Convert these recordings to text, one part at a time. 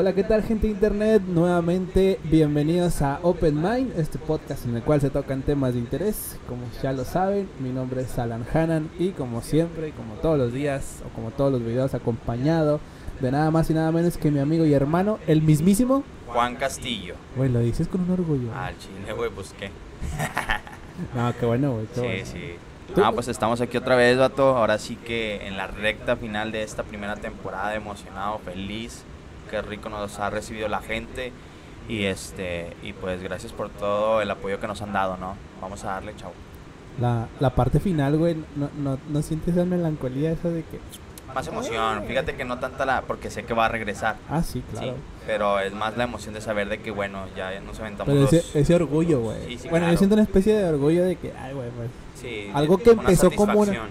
Hola, ¿qué tal gente de internet? Nuevamente bienvenidos a Open Mind, este podcast en el cual se tocan temas de interés. Como ya lo saben, mi nombre es Alan Hanan y como siempre, como todos los días o como todos los videos, acompañado de nada más y nada menos que mi amigo y hermano, el mismísimo Juan Castillo. Güey, lo dices con un orgullo. Ah, chile, güey, pues qué. no, qué bueno, güey. Sí, bueno. sí. Ah, pues estamos aquí otra vez, vato. Ahora sí que en la recta final de esta primera temporada, emocionado, feliz. Qué rico nos ha recibido la gente. Y este y pues gracias por todo el apoyo que nos han dado, ¿no? Vamos a darle, chao. La, la parte final, güey, no, no, no sientes esa melancolía esa de que... Más emoción, fíjate que no tanta la, porque sé que va a regresar. Ah, sí, claro. Sí, pero es más la emoción de saber de que, bueno, ya nos aventamos Pero ese, los- ese orgullo, güey. Sí, sí, bueno, yo claro. siento una especie de orgullo de que, ay, güey, pues... Algo que empezó como una-.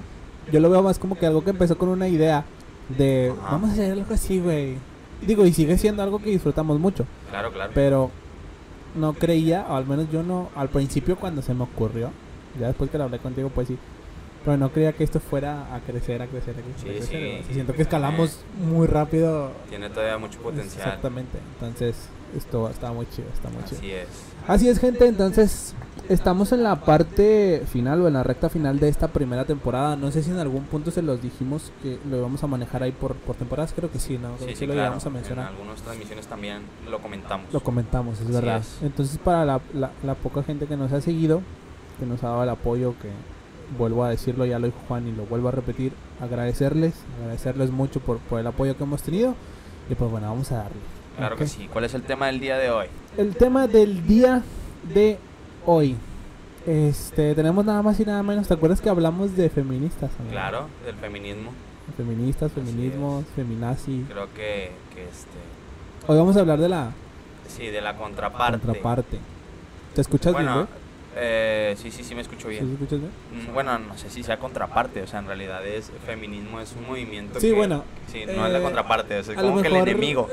Yo lo veo más como que algo que empezó con una idea de, Ajá. vamos a hacer algo así, güey. Digo, y sigue siendo algo que disfrutamos mucho. Claro, claro. Pero no creía, o al menos yo no, al principio cuando se me ocurrió, ya después que lo hablé contigo, pues sí. Pero no creía que esto fuera a crecer, a crecer, a crecer. Sí, a crecer, sí. güey. Sí, siento que escalamos muy rápido. Tiene todavía mucho potencial. Exactamente. Entonces, esto está muy chido, está muy chido. Así es. Así es, gente. Entonces, estamos en la parte final o en la recta final de esta primera temporada. No sé si en algún punto se los dijimos que lo íbamos a manejar ahí por, por temporadas. Creo que sí, ¿no? Creo Sí, que sí, lo claro. íbamos a mencionar. En algunas transmisiones también lo comentamos. Lo comentamos, es Así verdad. es. Entonces, para la, la, la poca gente que nos ha seguido, que nos ha dado el apoyo, que vuelvo a decirlo, ya lo dijo Juan y lo vuelvo a repetir, agradecerles, agradecerles mucho por, por el apoyo que hemos tenido. Y pues bueno, vamos a darle. Claro que sí. ¿Cuál es el tema del día de hoy? El tema del día de hoy. Este, tenemos nada más y nada menos. ¿Te acuerdas que hablamos de feministas? amigo? Claro, del feminismo. Feministas, feminismos, feminazi. Creo que, que este. Hoy vamos a hablar de la Sí, de la contraparte. contraparte. ¿Te escuchas Bueno, bien, eh, sí, sí, sí me escucho? ¿Sí bien. te escuchas bien? Mm, Bueno, no sé si sea contraparte, o sea, en realidad es feminismo es un movimiento Sí, que- bueno, Sí, no es la eh, contraparte, es como que el enemigo.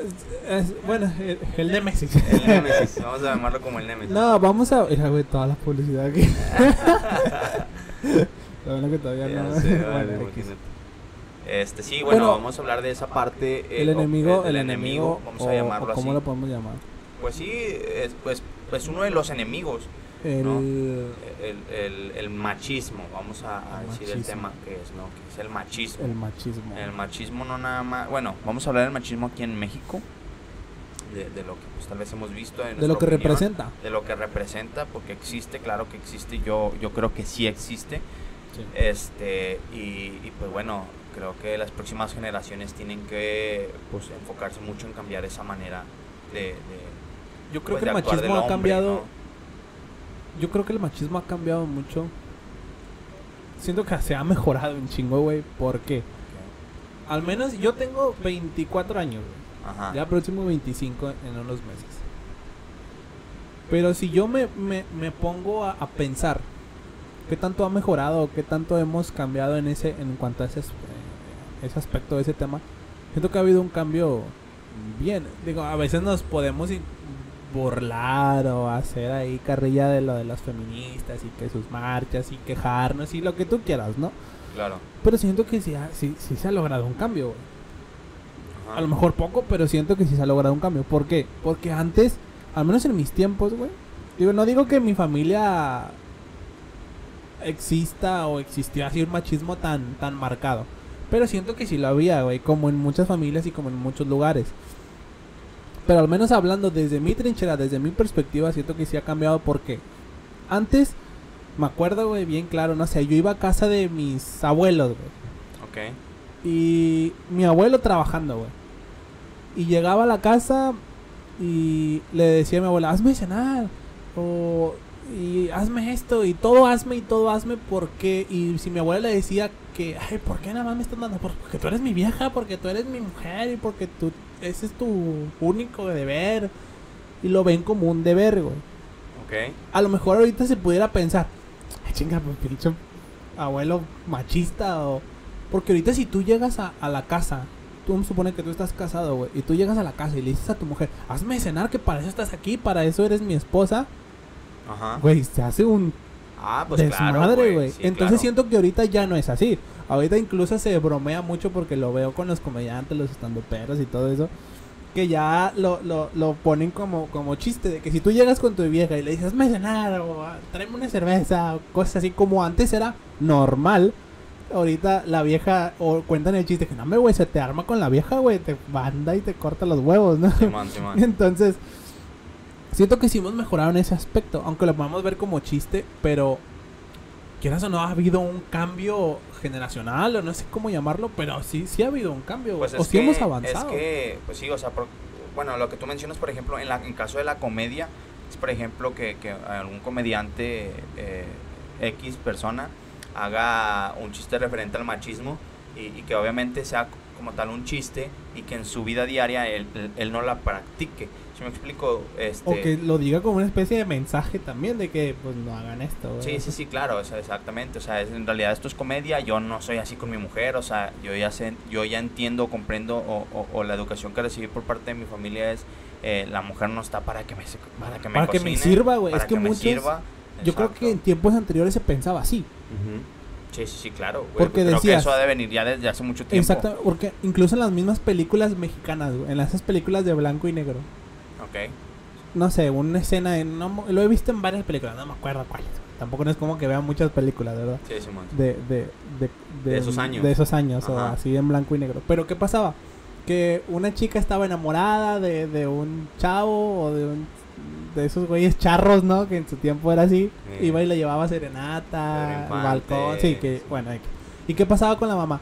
es- es- bueno, el, el némesis. El némesis, vamos a llamarlo como el némesis. No, vamos a. Mira, güey, toda la publicidad aquí. Lo bueno que todavía Ya no. sé, vale. Este, sí, bueno, Bueno, vamos a hablar de esa parte. eh, el o- enemigo, el enemigo, vamos o- a llamarlo o ¿Cómo así. lo podemos llamar? Pues sí, es, pues, pues uno de los enemigos, El. No. el, el, el machismo, vamos a, decir el machismo. tema que es, ¿no? Que es el machismo. El machismo. El machismo no nada más, bueno, vamos a hablar del machismo aquí en México, de, de lo que pues, tal vez hemos visto, en de lo que opinión, representa. de lo que representa, porque existe, claro que existe, yo, yo creo que sí existe, Sí. este y, y, pues bueno, creo que las próximas generaciones tienen que pues enfocarse mucho en cambiar esa manera de, de Yo creo pues, que el machismo del ha hombre, cambiado. ¿no? Yo creo que el machismo ha cambiado mucho. Siento que se ha mejorado un chingo, güey. ¿Por qué? Al menos yo tengo 24 años, güey. Ajá. Ya próximo 25 en unos meses. Pero si yo me, me, me pongo a, a pensar qué tanto ha mejorado, qué tanto hemos cambiado en ese en cuanto a ese, eh, ese aspecto de ese tema, siento que ha habido un cambio bien. Digo, a veces nos podemos burlar o hacer ahí carrilla de lo de las feministas y que sus marchas y quejarnos y lo que tú quieras, ¿no? Claro. Pero siento que sí, sí, sí se ha logrado un cambio, güey. A lo mejor poco, pero siento que sí se ha logrado un cambio. ¿Por qué? Porque antes, al menos en mis tiempos, güey. Digo, no digo que mi familia exista o existió así un machismo tan, tan marcado. Pero siento que sí lo había, güey. Como en muchas familias y como en muchos lugares. Pero al menos hablando desde mi trinchera, desde mi perspectiva, siento que sí ha cambiado porque antes, me acuerdo, güey, bien claro, no sé, yo iba a casa de mis abuelos, güey. Ok. Y mi abuelo trabajando, güey. Y llegaba a la casa y le decía a mi abuela, hazme cenar. O y hazme esto y todo hazme y todo hazme porque y si mi abuela le decía que ay por qué nada más me estás dando Por- porque tú eres mi vieja porque tú eres mi mujer y porque tú ese es tu único deber y lo ven como un deber güey Ok. a lo mejor ahorita se pudiera pensar, ay chinga, pues pinche abuelo machista o... Porque ahorita si tú llegas a, a la casa, tú supone que tú estás casado, güey, y tú llegas a la casa y le dices a tu mujer, hazme cenar que para eso estás aquí, para eso eres mi esposa, Ajá. güey, se hace un Ah, pues desmadre, güey. Sí, Entonces claro. siento que ahorita ya no es así. Ahorita incluso se bromea mucho porque lo veo con los comediantes, los estandoperos y todo eso. que ya lo, lo, lo ponen como, como chiste, de que si tú llegas con tu vieja y le dices, me cenar o "Ah, tráeme una cerveza o cosas así como antes era normal, ahorita la vieja, o cuentan el chiste que no me güey, se te arma con la vieja, güey, te manda y te corta los huevos, ¿no? Simón. Entonces, siento que sí hemos mejorado en ese aspecto, aunque lo podamos ver como chiste, pero quieras o no ha habido un cambio generacional o no sé cómo llamarlo, pero sí sí ha habido un cambio, Pues o sí que, hemos avanzado. Es que, pues sí, o sea, por- bueno, lo que tú mencionas, por ejemplo, en, la, en caso de la comedia, es por ejemplo que, que algún comediante eh, X persona haga un chiste referente al machismo y, y que obviamente sea como tal un chiste y que en su vida diaria él, él- él no la practique. Si me explico, este... O que lo diga como una especie de mensaje también de que pues no hagan esto. Sí, sí, sí, claro, o sea, exactamente, o sea, es- en realidad esto es comedia, yo no soy así con mi mujer, o sea, yo ya sé, yo ya entiendo, comprendo, o, o- o la educación que recibí por parte de mi familia es, eh, la mujer no está para que me, para que me, Para que me cocine, sirva, güey, para es que me muchos- sirva, Yo creo que en tiempos anteriores se pensaba así. Ujú. Sí, sí, sí, claro, güey, Porque creo que decías- eso ha de venir ya desde hace mucho tiempo. Exacto, porque incluso en las mismas películas mexicanas, güey, en esas películas de blanco y negro. Ok, No sé, una escena en... no lo he visto en varias películas, no me acuerdo cuáles. Tampoco no es como que vean muchas películas, ¿verdad? sí, Simón. de, de, de, De esos años. De esos años, o así en blanco y negro. Pero ¿qué pasaba? Que una chica estaba enamorada de, de un chavo o de un, de esos güeyes charros, ¿no? Que en su tiempo era así. Sí. Iba y le llevaba serenata, al balcón. Sí, que bueno. ¿Y qué pasaba con la mamá?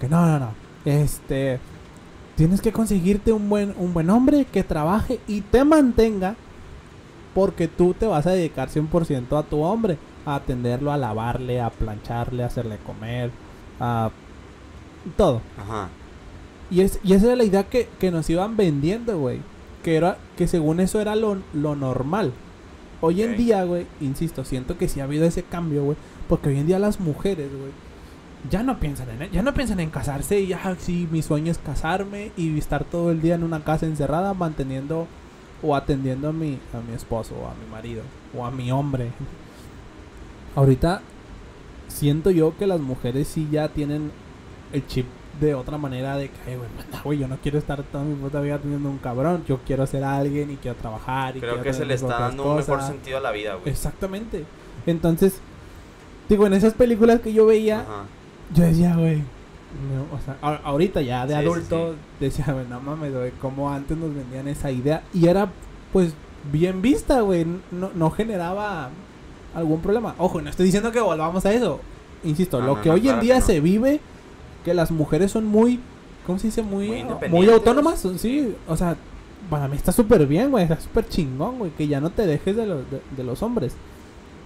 Que no, no, no. Este... Tienes que conseguirte un buen, un buen hombre que trabaje y te mantenga porque tú te vas a dedicar 100% a tu hombre, a atenderlo, a lavarle, a plancharle, a hacerle comer, a todo. Ajá, Y, es, y esa era la idea que, que nos iban vendiendo, güey. Que era que según eso era lo, lo normal. Hoy en día, güey, insisto, siento que sí ha habido ese cambio, güey. Porque hoy en día las mujeres, güey, ya no piensan en ya no piensan en casarse y ya sí, mi sueño es casarme y estar todo el día en una casa encerrada manteniendo o atendiendo a mi a mi esposo o a mi marido o a mi hombre. Ahorita siento yo que las mujeres sí ya tienen el chip de otra manera de que, "Ay, güey, manda, güey, yo no quiero estar toda mi puta vida teniendo un cabrón, yo quiero ser alguien y quiero trabajar y creo quiero que se le está dando un mejor cosas". sentido a la vida, güey. Exactamente. Entonces, digo, en esas películas que yo veía, Ajá. yo decía, güey, no, o sea, a- ahorita ya de Sí, sí, adulto, decía, güey, no mames, güey, como antes nos vendían esa idea y era, pues, bien vista, güey, no, no generaba algún problema. Ojo, no estoy diciendo que volvamos a eso. Insisto, No, lo no, que hoy en día se vive, que las mujeres son muy, ¿cómo se dice? Muy, Muy muy, autónomas, sí, o sea, para mí está súper bien, güey, está súper chingón, güey, que ya no te dejes de los, de, de los hombres.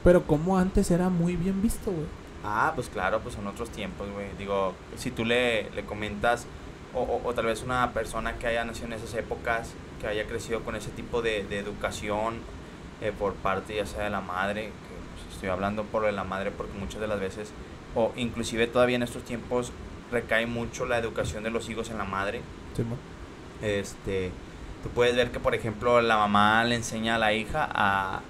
Pero como antes era muy bien visto, güey. Ah, pues claro, pues son otros tiempos, güey. Digo, si tú le, le comentas, o, o- o tal vez una persona que haya nacido en esas épocas, que haya crecido con ese tipo de, de educación eh, por parte ya sea de la madre, que pues, estoy hablando por lo de la madre porque muchas de las veces, o inclusive todavía en estos tiempos, recae mucho la educación de los hijos en la madre. Este, tú puedes ver que, por ejemplo, la mamá le enseña a la hija a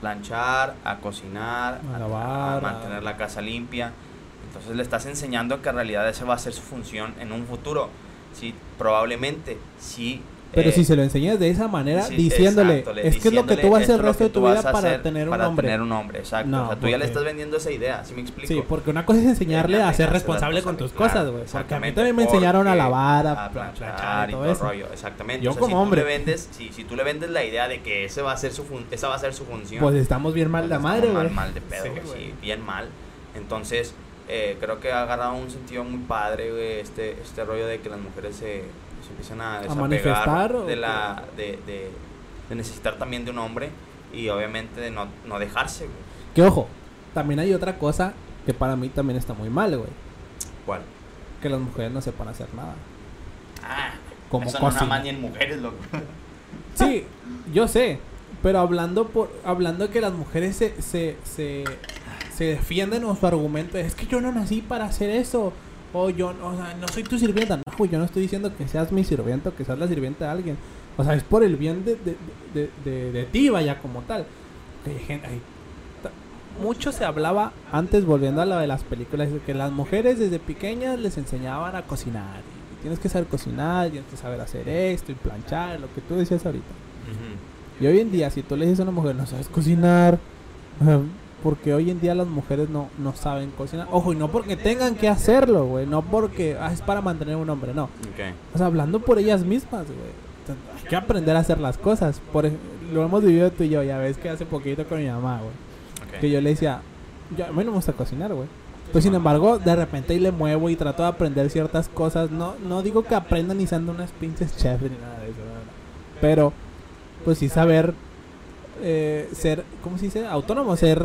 planchar, a cocinar, A a, lavar, a mantener la casa limpia. Entonces le estás enseñando que en realidad esa va a ser su función en un futuro. Sí, probablemente, sí. Pero eh, si se lo enseñas de esa manera, sí, diciéndole, exacto, es que es lo que tú vas a hacer el resto de tu vida para tener un para hombre. tener un hombre, exacto. No, o sea, tú ya le estás vendiendo esa idea, ¿sí me explico? Sí, porque una cosa es enseñarle a ser responsable con tus cosas, güey. Porque a mí también me enseñaron a lavar, a, planchar y todo eso. rollo, exactamente. Yo O sea, como si tú hombre. vendes, si, si tú le vendes la idea de que ese va a ser su fun- esa va a ser su función, Pues estamos bien mal pues de madre, güey. mal de pedo, sí, bien mal. Entonces, eh, creo que ha agarrado un sentido muy padre, güey, este, este rollo de que las mujeres se, se empiezan a desapegar de la de, de, de necesitar también de un hombre y obviamente de no, no dejarse, güey. Que ojo, también hay otra cosa que para mí también está muy mal, güey. ¿Cuál? Que las mujeres no sepan hacer nada. Ah, Como eso no nada cocina. más ni en mujeres, loco. Sí, yo sé. Pero hablando por hablando que las mujeres se, se, se, se defienden o su argumento es que yo no nací para hacer eso. O yo o sea, no soy tu sirvienta. No, güey, yo no estoy diciendo que seas mi sirvienta o que seas la sirvienta de alguien. O sea, es por el bien de, de, de, de, de ti, vaya, como tal. Hay gente- hay mucho se hablaba antes, volviendo a lo de las películas, de que las mujeres desde pequeñas les enseñaban a cocinar y tienes que saber cocinar, tienes que saber hacer esto y planchar, lo que tú decías ahorita. Y hoy en día, si tú le dices a una mujer, no sabes cocinar, porque hoy en día las mujeres no, no saben cocinar. Ojo, y no porque tengan que hacerlo, güey, no porque ah, es para mantener un hombre, no. Ok. O sea, hablando por ellas mismas, güey. Hay que aprender a hacer las cosas. Por, lo hemos vivido tú y yo, ya ves que hace poquito con mi mamá, güey. ok. Que yo le decía, yo, a mí no me gusta cocinar, güey. Pues sin embargo, de repente ahí le muevo y trato de aprender ciertas cosas. No, no digo que aprendan y sean unas pinches chefs ni nada de eso, no. Pero, pues sí saber eh, ser, ¿cómo se dice? Autónomo, ser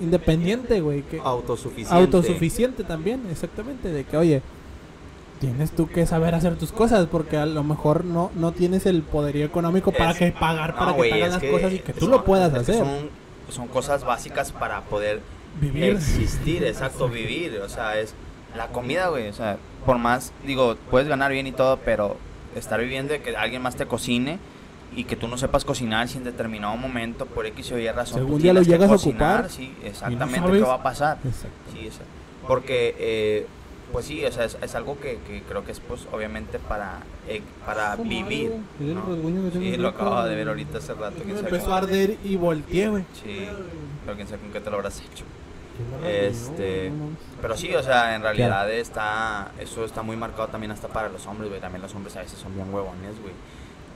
independiente, güey. Que, Autosuficiente. autosuficiente también, exactamente. De que, oye, tienes tú que saber hacer tus cosas porque a lo mejor no, no tienes el poderío económico para Es- que pagar, para No, que las que cosas y que tú son- lo puedas hacer. Son, son cosas básicas para poder Vivir. existir, exacto, vivir. O sea, es la comida, güey. O sea, por más, digo, puedes ganar bien y todo, pero estar viviendo de que alguien más te cocine y que tú no sepas cocinar si en determinado momento, por X o Y razón, Si tú algún día lo tienes que llegas a cocinar, ocupar Sí, no exactamente, sabes. ¿qué va a pasar? Exacto. Sí, es- porque, eh, pues sí, o sea, es, es algo que, que creo que es, pues, obviamente para, eh, para vivir. ¿no? Sí, lo acabo de ver ahorita hace rato. Me quién sabe empezó a arder y volteé, güey. Sí, pero quién sabe con qué te lo habrás hecho. Este, pero sí, o sea, en realidad está, eso está muy marcado también hasta para los hombres, güey. También los hombres a veces son bien huevones, güey.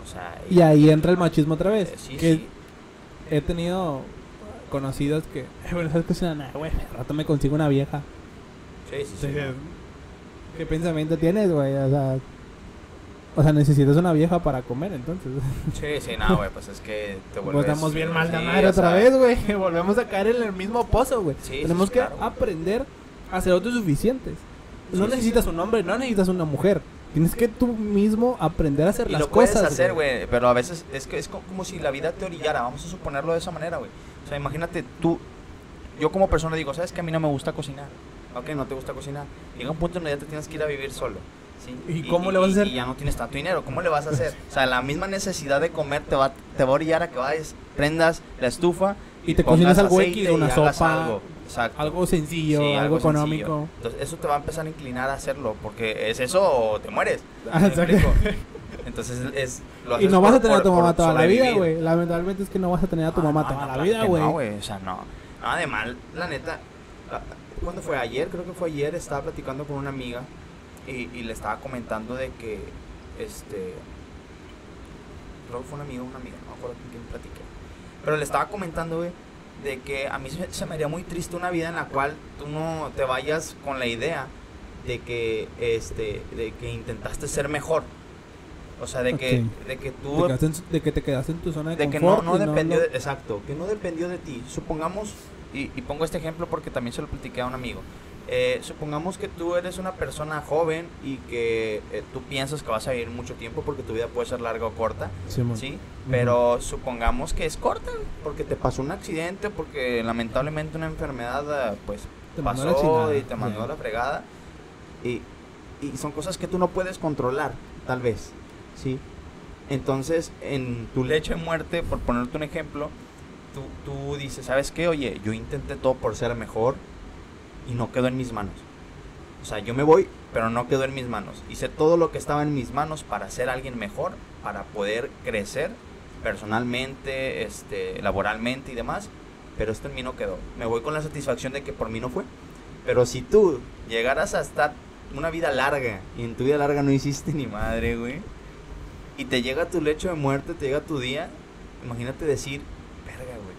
O sea, Y ahí entra el machismo otra vez. eh, sí, que sí. he tenido conocidos que, "Eh, bueno, ¿sabes cocinar? Nah, güey, al rato me consigo una vieja. Sí, sí, sí. ¿Qué pensamiento tienes, güey? O sea, o sea, necesitas una vieja para comer, entonces. Sí, sí, no, güey, pues es que te Pues vuelves... estamos bien mal de madre otra vez, güey. Volvemos a caer en el mismo pozo, güey. Sí, Tenemos sí, que claro, aprender a ser autosuficientes. Sí, No necesitas un hombre, no necesitas una mujer. Tienes que tú mismo aprender a hacer Y las lo puedes cosas. hacer, güey, pero a veces es que es co- como si la vida te orillara, vamos a suponerlo de esa manera, güey. O sea, imagínate tú, yo como persona digo, ¿sabes que a mí no me gusta cocinar? Ok, no te gusta cocinar. Llega un punto en donde ya te tienes que ir a vivir solo. ¿sí? ¿Y cómo le vas a hacer? Y ya no tienes tanto dinero, ¿cómo le vas a hacer? O sea, la misma necesidad de comer te va, te va a orillar a que vayas, prendas la estufa Y te pongas cocinas algo X, una y sopa, Algo, Exacto. Algo sencillo, Sí, algo, económico. Entonces, eso te va a empezar a inclinar a hacerlo, porque es eso o te mueres. Ah. Entonces es lo Y haces no vas a tener a tu mamá toda la vida, güey. Lamentablemente es que no vas a tener a tu Ah, mamá no, toda no, la vida, güey. No, güey, o sea, no. No, además, la neta, ah, ¿cuándo fue? Ayer, creo que fue ayer, estaba platicando con una amiga y, y le estaba comentando de que, este, creo que fue una amiga, una amiga, no me acuerdo con quién platiqué. Pero le estaba comentando, güey, de que a mí se, se me haría muy triste una vida en la cual tú no te vayas con la idea de que, este, de que intentaste ser mejor. O sea, de que, de que tú en- de que te quedaste en tu zona de, de que no, confort. no y dependió de, exacto que no dependió de ti supongamos y, y pongo este ejemplo porque también se lo platiqué a un amigo Eh, supongamos que tú eres una persona joven y que eh, tú piensas que vas a vivir mucho tiempo porque tu vida puede ser larga o corta sí pero supongamos que es corta porque te pasó un accidente porque lamentablemente una enfermedad eh, pues Te pasó y te mandó a la fregada. Y, y son cosas que tú no puedes controlar tal vez sí entonces, en tu lecho de muerte, por ponerte un ejemplo, tú, tú dices, ¿sabes qué? Oye, yo intenté todo por ser mejor y no quedó en mis manos. O sea, yo me voy, pero no quedó en mis manos. Hice todo lo que estaba en mis manos para ser alguien mejor, para poder crecer personalmente, este, laboralmente y demás. Pero esto en mí no quedó. Me voy con la satisfacción de que por mí no fue. Pero si tú llegaras a estar una vida larga y en tu vida larga no hiciste ni madre, güey y te llega tu lecho de muerte, te llega tu día, imagínate decir,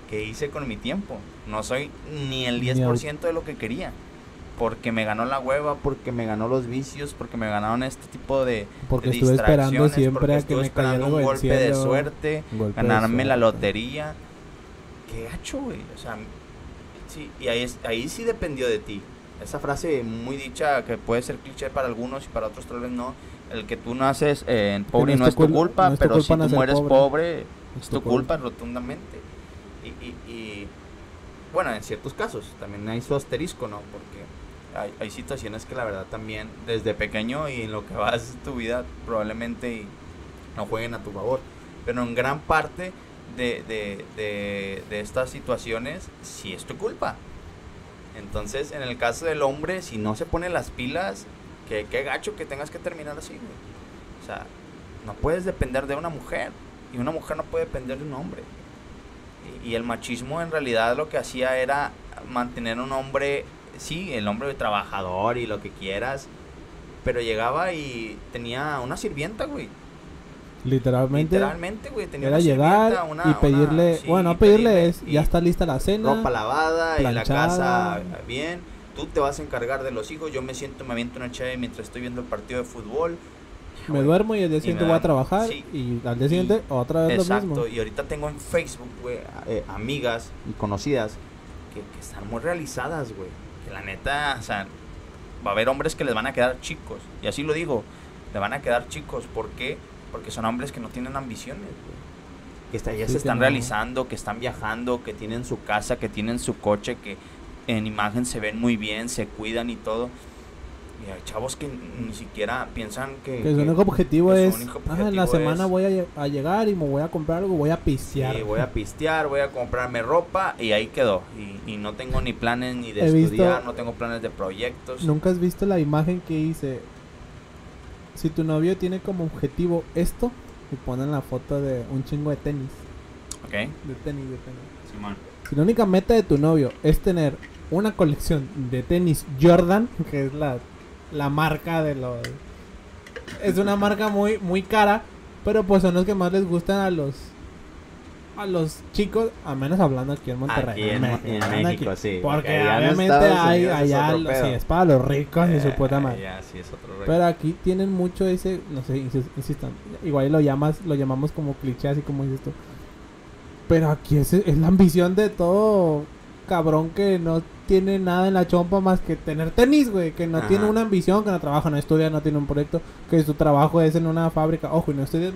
¿qué hice con mi tiempo? No soy ni el Ni 10% de lo que quería. Porque me ganó la hueva, porque me ganó los vicios, porque me ganaron este tipo de, Porque de estuve esperando distracciones, siempre porque a que me esperando un golpe de suerte, Golpe de ganarme la lotería. Qué gacho, güey. O sea, sí, y ahí, ahí sí dependió de ti. Esa frase muy dicha que puede ser cliché para algunos y para otros tal vez no. El que tú naces eh, pobre no no es tu tu cul- culpa, no es tu pero culpa si tú mueres pobre. pobre, Es tu culpa rotundamente. Y, bueno, en ciertos casos también hay su asterisco, ¿no? Porque hay, situaciones que la verdad también desde pequeño y en lo que vas tu vida probablemente no jueguen a tu favor. Pero en gran parte de estas situaciones sí es tu culpa. Entonces, en el caso del hombre, si no se pone las pilas, Que qué gacho que tengas que terminar así, güey. O sea, no puedes depender de una mujer. Y una mujer no puede depender de un hombre. Y, el machismo en realidad lo que hacía era mantener un hombre, sí, el hombre trabajador y lo que quieras. Pero llegaba y tenía una sirvienta, güey. Literalmente. Literalmente, güey. Tenía Era una llegar una- y pedirle, una- sí, bueno, no pedirle pedirle es, y ya está lista la cena. ropa lavada y la planchada. casa bien. Tú te vas a encargar de los hijos. Yo me siento, me aviento una chave mientras estoy viendo el partido de fútbol. Me duermo y el día siguiente voy a trabajar sí. y al día siguiente otra vez lo Exacto. mismo. Y ahorita tengo en Facebook, güey, eh, amigas y conocidas que, que están muy realizadas, güey. Que la neta, o sea, va a haber hombres que les van a quedar chicos. Y así lo digo, le van a quedar chicos. ¿Por qué? Porque son hombres que no tienen ambiciones, güey. Que está- ya Sí, se están realizando, que están viajando, que tienen su casa, que tienen su coche, que en imagen se ven muy bien, se cuidan y todo. Y hay chavos que ni siquiera piensan que... Que su único objetivo que es, "Ah, en la semana es- voy a, lle- a llegar y me voy a comprar algo, voy a pistear. Sí, voy a pistear, voy a comprarme ropa y ahí quedó. Y, y no tengo ni planes ni de He visto- estudiar, no tengo planes de proyectos. ¿Nunca has visto la imagen que hice? Si tu novio tiene como objetivo esto, y ponen la foto de un chingo de tenis. Ok, De tenis, de tenis. Simón. Si la única meta de tu novio es tener una colección de tenis Jordan, que es la, la marca de los... Es una marca muy, muy cara, pero pues son los que más les gustan a los... A los chicos, a menos hablando aquí en Monterrey. Aquí en, México, aquí. sí. Porque obviamente hay es allá, otro lo- pedo. sí, es para los ricos y su Eh, puta madre. Sí, es otro. Pero aquí tienen mucho ese, no sé, insis- insistan, igual lo llamas, lo llamamos como cliché, así como dices tú. Pero aquí es, es la ambición de todo cabrón que no tiene nada en la chompa más que tener tenis, güey, que no Ajá. tiene una ambición, que no trabaja, no estudia, no tiene un proyecto, que su trabajo es en una fábrica. Ojo, y no estoy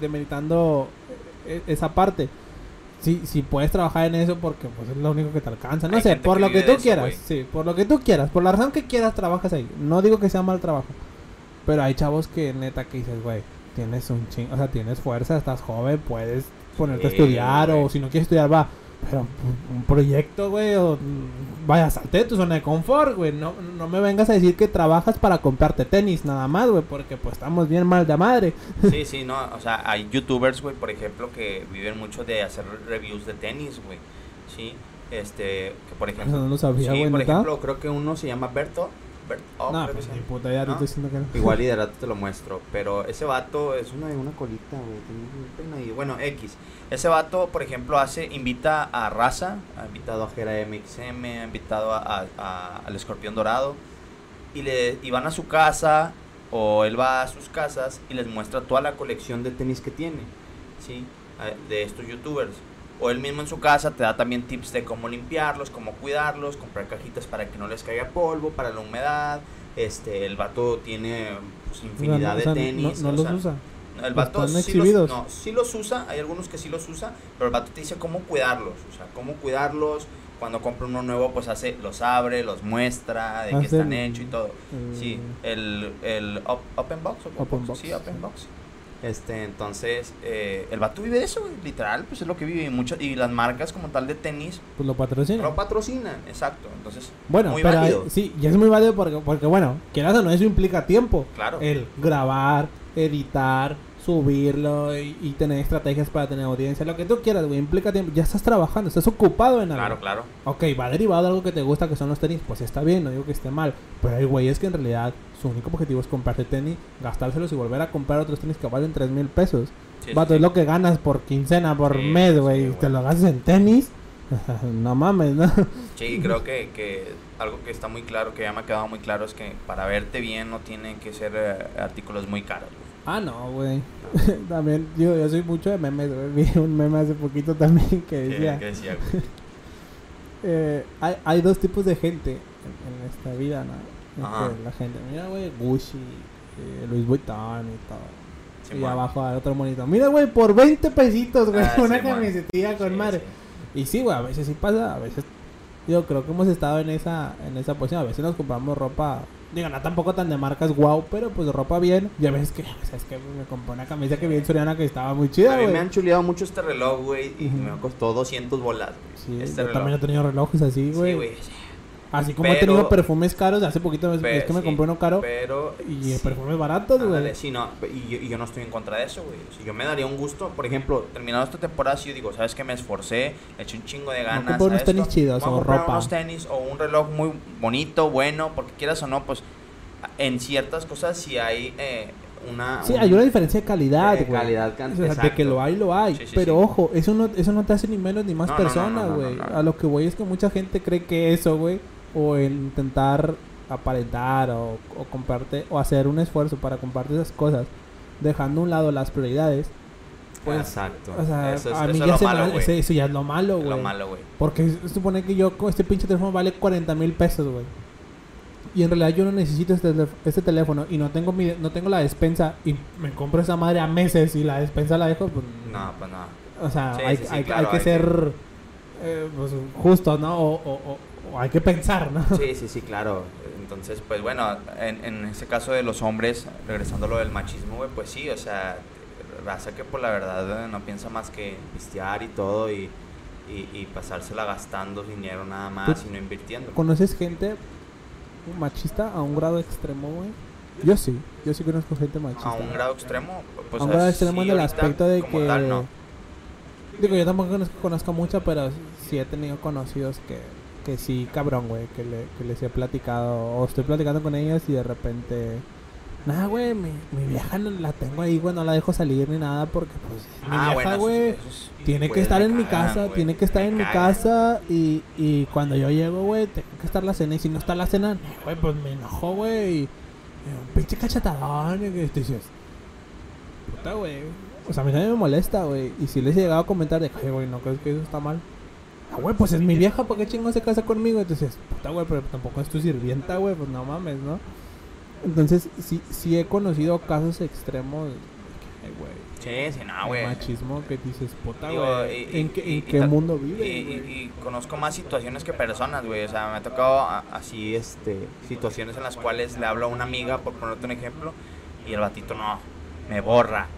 demeritando eh, esa parte. Sí, sí puedes trabajar en eso porque pues es lo único que te alcanza. No Hay sé, por lo que tú eso, quieras. güey. Sí, por lo que tú quieras. Por la razón que quieras, trabajas ahí. No digo que sea mal trabajo. Pero hay chavos que neta que dices, güey, tienes un ching... O sea, tienes fuerza, estás joven, puedes ponerte a Sí, estudiar güey. o si no quieres estudiar, va. Pero un- un proyecto, güey, o... Vaya, salte de tu zona de confort, güey. No, no me vengas a decir que trabajas para comprarte tenis nada más, güey, porque pues estamos bien mal de madre. Sí, sí, no, o sea, hay youtubers, güey, por ejemplo, que viven mucho de hacer reviews de tenis, güey. Sí, este, que por ejemplo... No lo sabía, sí, güey, por ejemplo, creo que uno se llama Berto. Bert, oh, no, creo que pues se ni llama. puta idea, te ¿No? estoy diciendo que no. Igual y de rato te lo muestro. Pero ese vato es de una colita, güey. Bueno, X. Ese vato, por ejemplo, hace, invita a Raza, ha invitado a Jera MXM, ha invitado a, a- a- al Escorpión Dorado. Y, le, y van a su casa, o él va a sus casas y les muestra toda la colección de tenis que tiene. ¿Sí? A- De estos youtubers. O él mismo en su casa te da también tips de cómo limpiarlos, cómo cuidarlos, comprar cajitas para que no les caiga polvo, para la humedad. Este, el vato tiene pues, O sea, infinidad no- de no- tenis. No, o los sea, usa. El vato están sí los, no, sí los usa, hay algunos que sí los usa, pero el vato te dice cómo cuidarlos, o sea, cómo cuidarlos. Cuando compra uno nuevo, pues hace, los abre, los muestra, de qué están el- hechos y todo. el- Sí, el, el op- Open Box, Open Open Box, Box, sí, Open. Box. Este, entonces, eh, el vato vive de eso, güey, literal, pues es lo que vive. Y, y las marcas como tal de tenis Pues lo patrocina. lo patrocinan, exacto. Entonces, Bueno, muy pero válido. hay- sí, y es muy válido porque, porque bueno, quieras o no, eso implica tiempo. claro. El grabar, editar, subirlo y, y tener estrategias para tener audiencia, lo que tú quieras, güey, implica tiempo. Ya estás trabajando, estás ocupado en algo. Claro, claro. Ok, va derivado de algo que te gusta, que son los tenis, pues está bien, no digo que esté mal. Pero hay güeyes que en realidad su único objetivo es comprarte tenis, gastárselos y volver a comprar otros tenis que valen 3 mil pesos. Sí, Vato, sí, es lo que ganas por quincena, por Sí, mes, güey. te lo gastas en tenis. no mames, ¿no? Sí, creo que, que algo que está muy claro, que ya me ha quedado muy claro, es que para verte bien no tienen que ser eh, artículos muy caros. güey. Ah, no, güey. también, yo, yo soy mucho de memes, güey. Vi un meme hace poquito también que ¿Qué, decía... qué decía, güey? eh, hay, hay dos tipos de gente en, en esta vida, ¿no? Es Ajá. la gente, mira, güey, Gucci, eh, Louis Vuitton y todo. y abajo hay otro monito. Mira, güey, por 20 pesitos, güey, Ah, una Simón. camisetilla con Sí, madre. Y sí, güey, a veces sí pasa, a veces... Yo creo que hemos estado en esa en esa posición. A veces nos compramos ropa, digo, no tampoco tan de marcas wow, pero pues ropa bien. Y a veces que, ¿sabes que Me compré una camisa que bien soriana que estaba muy A chida, mí güey. me han chuleado mucho este reloj, güey, y me costó 200 bolas, güey. Sí, este yo reloj. también he tenido relojes así, güey. Sí, güey. Así como he Pero- tenido perfumes caros, hace poquito es, Pe- es que me sí, compré uno caro Pero. y sí, perfumes baratos, güey. sí, no, y yo, y yo no estoy en contra de eso, güey. Si yo me daría un gusto, por ejemplo, terminado esta temporada, si yo digo, ¿sabes que Me esforcé, le eché un chingo de ganas. a unos esto, tenis chidos o ropa. unos tenis o un reloj muy bonito, bueno, porque quieras o no, pues en ciertas cosas sí hay eh, una. Sí, un- hay una diferencia de calidad, de calidad, can- O sea, de que lo hay, lo hay. Sí, sí, pero ojo, eso no, eso no te hace ni menos ni más No, no, no, persona, no, no, güey. no, no. A lo que voy es que mucha gente cree que eso, güey, o el intentar aparentar o, o comprarte, o hacer un esfuerzo para comprarte esas cosas, dejando a un lado las prioridades, pues, Exacto. o sea, eso es, a eso mí es ya lo se malo, güey. eso ya es lo malo, Es güey. lo malo, güey. Porque supone que yo con este pinche teléfono vale 40 mil pesos, güey. Y en realidad yo no necesito este, este teléfono y no tengo mi, no tengo la despensa y me compro esa madre a meses y la despensa la dejo, pues, No, pues no. o sea, Sí, hay, sí, sí, hay- claro, hay que hay ser eh, pues, justos, ¿no? O- o- o hay que pensar, ¿no? Sí, sí, sí, claro. Entonces, pues bueno, en, en este caso de los hombres, regresando a lo del machismo, güey, pues sí, o sea, raza que por la verdad eh, no piensa más que pistear y todo y, y, y pasársela gastando dinero nada más ¿Tú y no invirtiendo. ¿Conoces gente machista a un grado extremo, güey? Yo sí, yo sí conozco gente machista. A un grado extremo, pues a un grado extremo en el aspecto de que tal, no. digo yo tampoco conozco, conozco mucho pero sí he tenido conocidos que, que sí cabrón güey que, le, que les he platicado o estoy platicando con ellos y de repente nada güey mi, mi vieja no la tengo ahí güey no la dejo salir ni nada porque pues mi Ah, vieja güey tiene que estar en mi cagan, casa, tiene que estar en mi casa y, y cuando yo llego, güey, tengo que estar la cena y si no está la cena, no, güey, pues me enojo, güey. y- Un pinche cachetadón y que dices, puta, güey. O sea, a mí también me molesta, güey. Y si les he llegado a comentar de, "Ay, güey, ¿no crees que eso está mal? Ah, güey, pues es mi vieja, ¿por qué chingo se casa conmigo? Entonces, puta, güey, pero tampoco es tu sirvienta, güey, pues no mames, ¿no? Entonces, sí, sí he conocido casos extremos ay, güey, Sí, sí, no, Ah, güey. machismo que dices, puta, güey, y- ¿en qué, y- en y qué mundo Y, vive, y- güey? y conozco más situaciones que personas, güey. O sea, me ha tocado a- así, este, situaciones en las cuales le hablo a una amiga, por ponerte un ejemplo, y el batito no, me borra.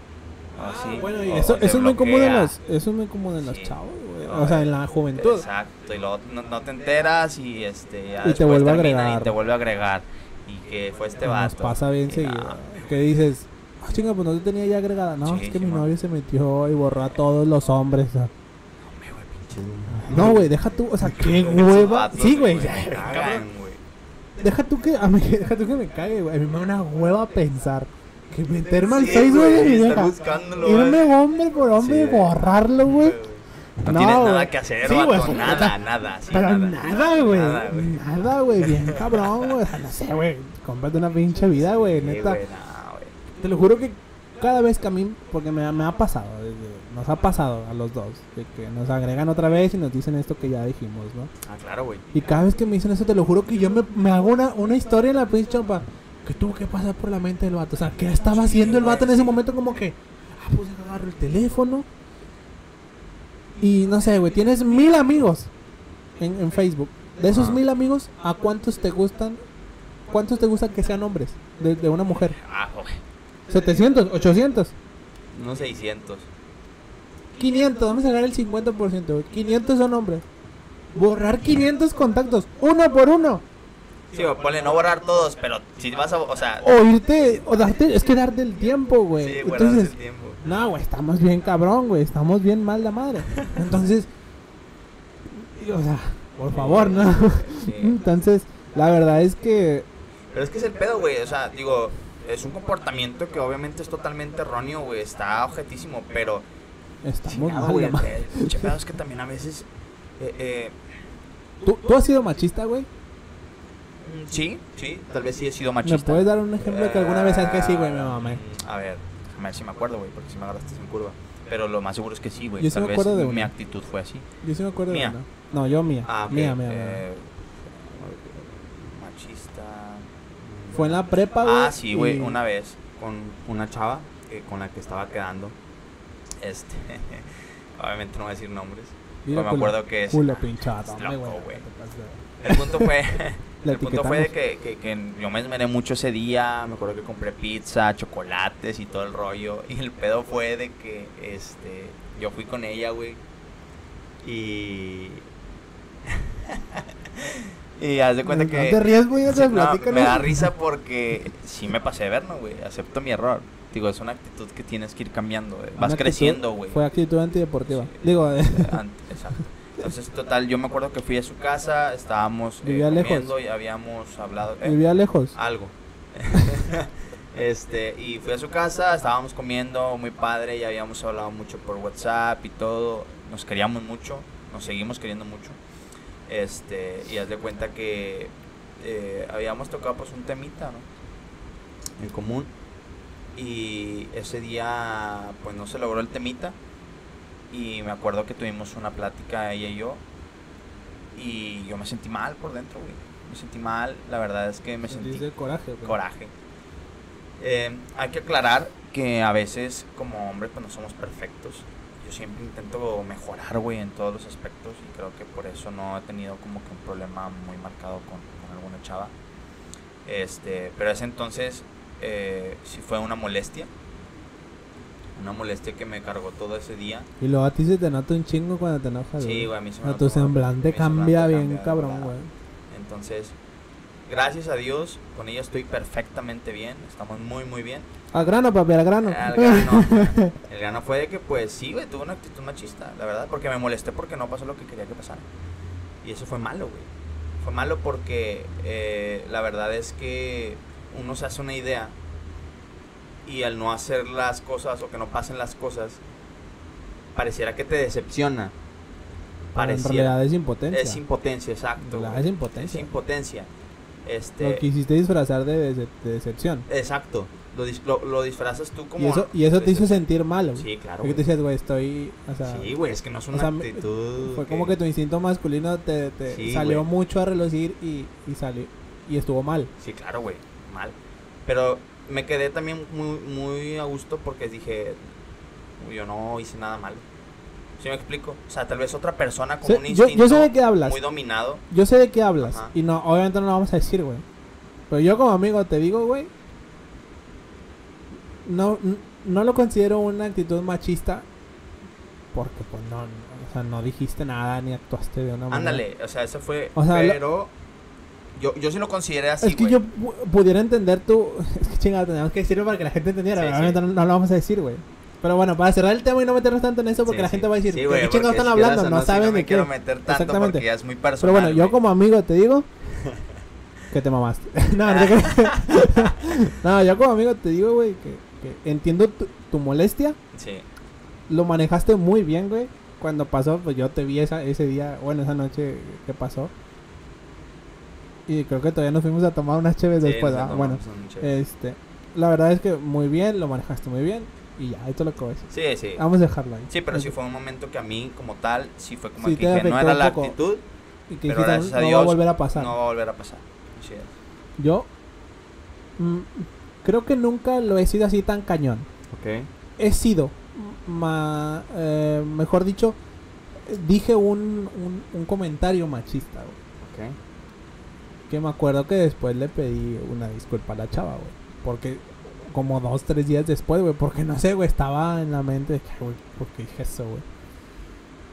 O así, Ah, bueno, y eso, eso es muy común en los, eso es muy común en los Sí. chavos, güey. No, O sea, en la juventud. Exacto, y luego no, no te enteras y este ya Y te vuelve a agregar. Y te vuelve a agregar. Y que fue este Nos vato. pasa bien seguido. Que dices, ah, chinga, pues no te tenía ya agregada. No, es que mi novio se metió y borró a todos los hombres. pinches- No, güey, deja tú, o sea, qué hueva. Sí, güey. Deja tú que, a mí, deja tú que me cague, güey. A mí me da una hueva pensar que meterme al Facebook de mi vieja. Irme hombre por hombre y borrarlo, güey. No, No, tienes nada que hacer, Sí, vato, nada, nada, sí, Pero nada, güey. Nada, güey. Nada, güey. Bien cabrón, güey. No sé, güey. Cómprate una pinche vida, güey. Sí, Neta. güey, no, güey. Te lo juro que cada vez que a mí, porque me, me ha pasado, nos ha pasado a los dos, de que nos agregan otra vez y nos dicen esto que ya dijimos, ¿no? Ah, claro, güey. Y cada vez que me dicen eso, te lo juro que yo me, me hago una, una historia en la pinche chompa que tuvo que pasar por la mente del vato. O sea, ¿qué estaba haciendo el vato en ese momento? Como que, ah, pues agarro el teléfono. Y no sé, güey, tienes mil amigos en, en Facebook. De esos Ajá. mil amigos, ¿a cuántos te gustan? ¿Cuántos te gustan que sean hombres? De, de una mujer. Ah, güey. 700, 800, Unos 600. 500. Vamos a sacar el 50%, güey. 500 son hombres. Borrar 500 contactos, uno por uno. Sí, güey, ponle no borrar todos, pero si vas a, o sea, O irte, o darte, es que darte el tiempo, güey. sí, guardarse Entonces, el tiempo. No, güey, estamos bien cabrón, güey. Estamos bien mal la madre. Entonces, o sea, por favor, ¿no? Sí. Entonces, la verdad es que Pero es que es el pedo, güey. O sea, digo, es un comportamiento que obviamente es totalmente erróneo, güey. Está objetísimo, pero. estamos mal güey. El pedo es que también a veces. Eh, eh, ¿Tú, tú has sido machista, güey? mm, sí, sí, tal vez sí he sido ¿Me machista. puedes dar un ejemplo de que alguna vez sabes que sí, güey, me mamé? A ver, a ver si me acuerdo, güey, porque si me agarraste en curva. Pero lo más seguro es que sí, güey. Yo sí Tal me vez de mi una. actitud fue así. Yo sí me acuerdo Mía. de una. No, yo mía. Ah, ok. Mía, mía, mía. eh, machista. Fue en la prepa, güey. Ah, sí, güey, y- una vez con una chava eh, con la que estaba quedando. Este, obviamente no voy a decir nombres. Mira, Pero me culo, acuerdo que es. Culo pinchado, es loco, güey. El punto fue, el punto fue de que, que, que yo me esmeré mucho ese día. Me acuerdo que compré pizza, chocolates y todo el rollo. Y el pedo fue de que este, yo fui con ella, güey. Y. Y haz de cuenta No que... te rías, güey, o sea, no, me da risa porque sí me pasé de verno, güey. Acepto mi error. Digo, es una actitud que tienes que ir cambiando. güey. Una Vas actitud- creciendo, güey. Fue actitud antideportiva. Sí. Digo, eh, Exacto. Entonces, total, yo me acuerdo que fui a su casa, estábamos eh, ¿Vivía lejos? comiendo y habíamos hablado... ¿eh? vivía lejos. Algo. este, y fui a su casa, estábamos comiendo muy padre y habíamos hablado mucho por WhatsApp y todo. Nos queríamos mucho, nos seguimos queriendo mucho. Este, y haz de cuenta que eh, habíamos tocado pues un temita, ¿no? En común. Y ese día pues no se logró el temita. Y me acuerdo que tuvimos una plática ella y yo. Y yo me sentí mal por dentro, güey. Me sentí mal, la verdad es que me sentí Dice coraje. güey. coraje. Eh, hay que aclarar que a veces como hombre pues no somos perfectos. Yo siempre intento mejorar, güey, en todos los aspectos y creo que por eso no he tenido como que un problema muy marcado con, con alguna chava. Este, pero ese entonces eh, sí fue una molestia. Una molestia que me cargó todo ese día. Y luego a ti se te nota un chingo cuando te enojas. Sí, güey, a mí se me A tu semblante cambia semblante bien, cambia cabrón, güey. Entonces, gracias a Dios, con ella estoy perfectamente bien, estamos muy, muy bien. Al grano, papi, al grano. El grano, el grano fue de que, pues sí, güey, tuve una actitud machista, la verdad, porque me molesté porque no pasó lo que quería que pasara. Y eso fue malo, güey. Fue malo porque eh, la verdad es que uno se hace una idea y al no hacer las cosas o que no pasen las cosas, pareciera que te decepciona. Pero en Pareciera. realidad es impotencia. Es impotencia, exacto. Es impotencia. Es impotencia. Este, Lo quisiste disfrazar de, de- de decepción. Exacto. Lo, dis- lo, lo disfrazas tú como... Y eso, y eso te hizo sentir mal, güey. Sí, claro. Porque te decías, güey, estoy. O sea, Sí, güey, es que no es una o sea, actitud. fue como que tu instinto masculino te, te Sí, salió mucho a relucir y, y salió. Y estuvo mal. Sí, claro, güey, mal. Pero me quedé también muy, muy a gusto porque dije, "Uy, yo no hice nada malo. ¿Sí me explico? O sea, tal vez otra persona con un instinto yo sé de qué hablas. muy dominado. Yo sé de qué hablas. Ajá. Y no, obviamente no lo vamos a decir, güey. Pero yo como amigo te digo, güey. No, no lo considero una actitud machista. Porque pues no, o sea, no dijiste nada ni actuaste de una manera. Ándale, o sea, eso fue... O sea, lo- pero yo, yo sí lo consideré así, es que yo pu- pudiera entender tu. Es que chingada, tenemos que decirlo para que la gente entendiera. Sí, pero sí. obviamente no, no lo vamos a decir, güey. Pero bueno, para cerrar el tema y no meternos tanto en eso, porque Sí, la gente va a decir, Sí, ¿de güey, qué chingados están hablando? No, saben de me qué. quiero meter tanto Exactamente. porque ya es muy Pero personal, bueno, yo como amigo te digo que te mamaste. no, no, no, yo como amigo te digo, güey, que, que entiendo tu, tu molestia. Sí, Lo manejaste muy bien, güey. Cuando pasó, pues yo te vi esa, ese día, bueno, esa noche que pasó. Y creo que todavía nos fuimos a tomar unas cheves sí, después. ah, Bueno, este, la verdad es que muy bien, lo manejaste muy bien. Y ya, esto es lo que voy a decir. Sí, sí. Vamos a dejarlo ahí. Sí, pero sí fue un momento que a mí, como tal, sí fue como Sí, que dije, no era la actitud, Y que pero gracias a no va a volver a pasar. no va a volver a pasar. Así es. Yo mm, creo que nunca lo he sido así tan cañón. Ok. He sido, ma- eh, mejor dicho, dije un, un, un comentario machista, güey. Ok. Que me acuerdo que después le pedí una disculpa a la chava, güey. Porque como dos, tres días después, güey. Porque no sé, güey, estaba en la mente de que, güey, ¿por qué dije eso, güey?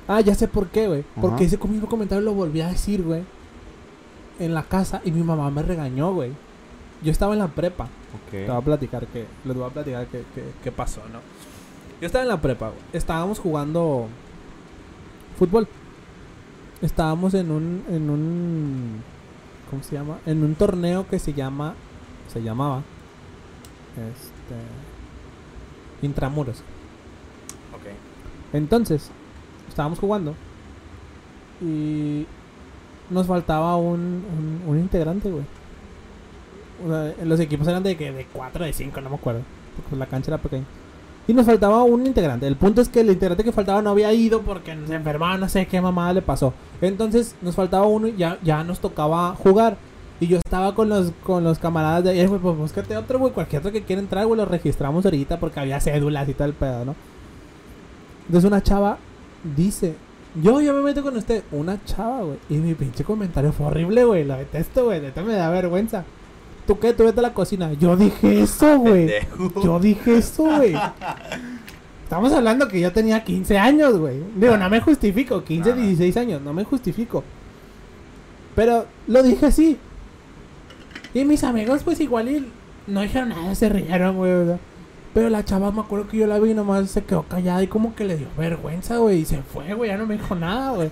Ah, ya sé por qué, güey. Porque ese mismo comentario lo volví a decir, güey. En la casa y mi mamá me regañó, güey. Yo estaba en la prepa. Te voy a platicar que les voy a platicar qué, qué- qué pasó, ¿no? Yo estaba en la prepa, güey. Estábamos jugando fútbol. Estábamos en un en un ¿cómo se llama? En un torneo que se llama se llamaba este Intramuros. Ok. Entonces, estábamos jugando y nos faltaba un, un, un integrante, güey. O sea, los equipos eran de que de 4 de 5, no me acuerdo. Porque la cancha era pequeña. Y nos faltaba un integrante. El punto es que el integrante que faltaba no había ido porque se enfermaba, no sé qué mamada le pasó. Entonces nos faltaba uno y ya, ya nos tocaba jugar. Y yo estaba con los, con los camaradas de ahí, güey, pues búscate otro, güey. Cualquier otro que quiera entrar, güey, lo registramos ahorita porque había cédulas y tal pedo, ¿no? Entonces una chava dice, yo, yo me meto con usted. Una chava, güey. Y mi pinche comentario fue horrible, güey. Lo detesto, güey. Neta me da vergüenza. ¿Tú qué? Tú vete a la cocina. Yo dije eso, güey. Yo dije eso, güey. Estamos hablando que yo tenía 15 años, güey. Digo, no me justifico. 15, Ajá. 16 años. No me justifico. Pero lo dije así. Y mis amigos, pues igual y no dijeron nada, se rieron, güey. Pero la chava, me acuerdo que yo la vi, nomás se quedó callada y como que le dio vergüenza, güey. Y se fue, güey, ya no me dijo nada, güey.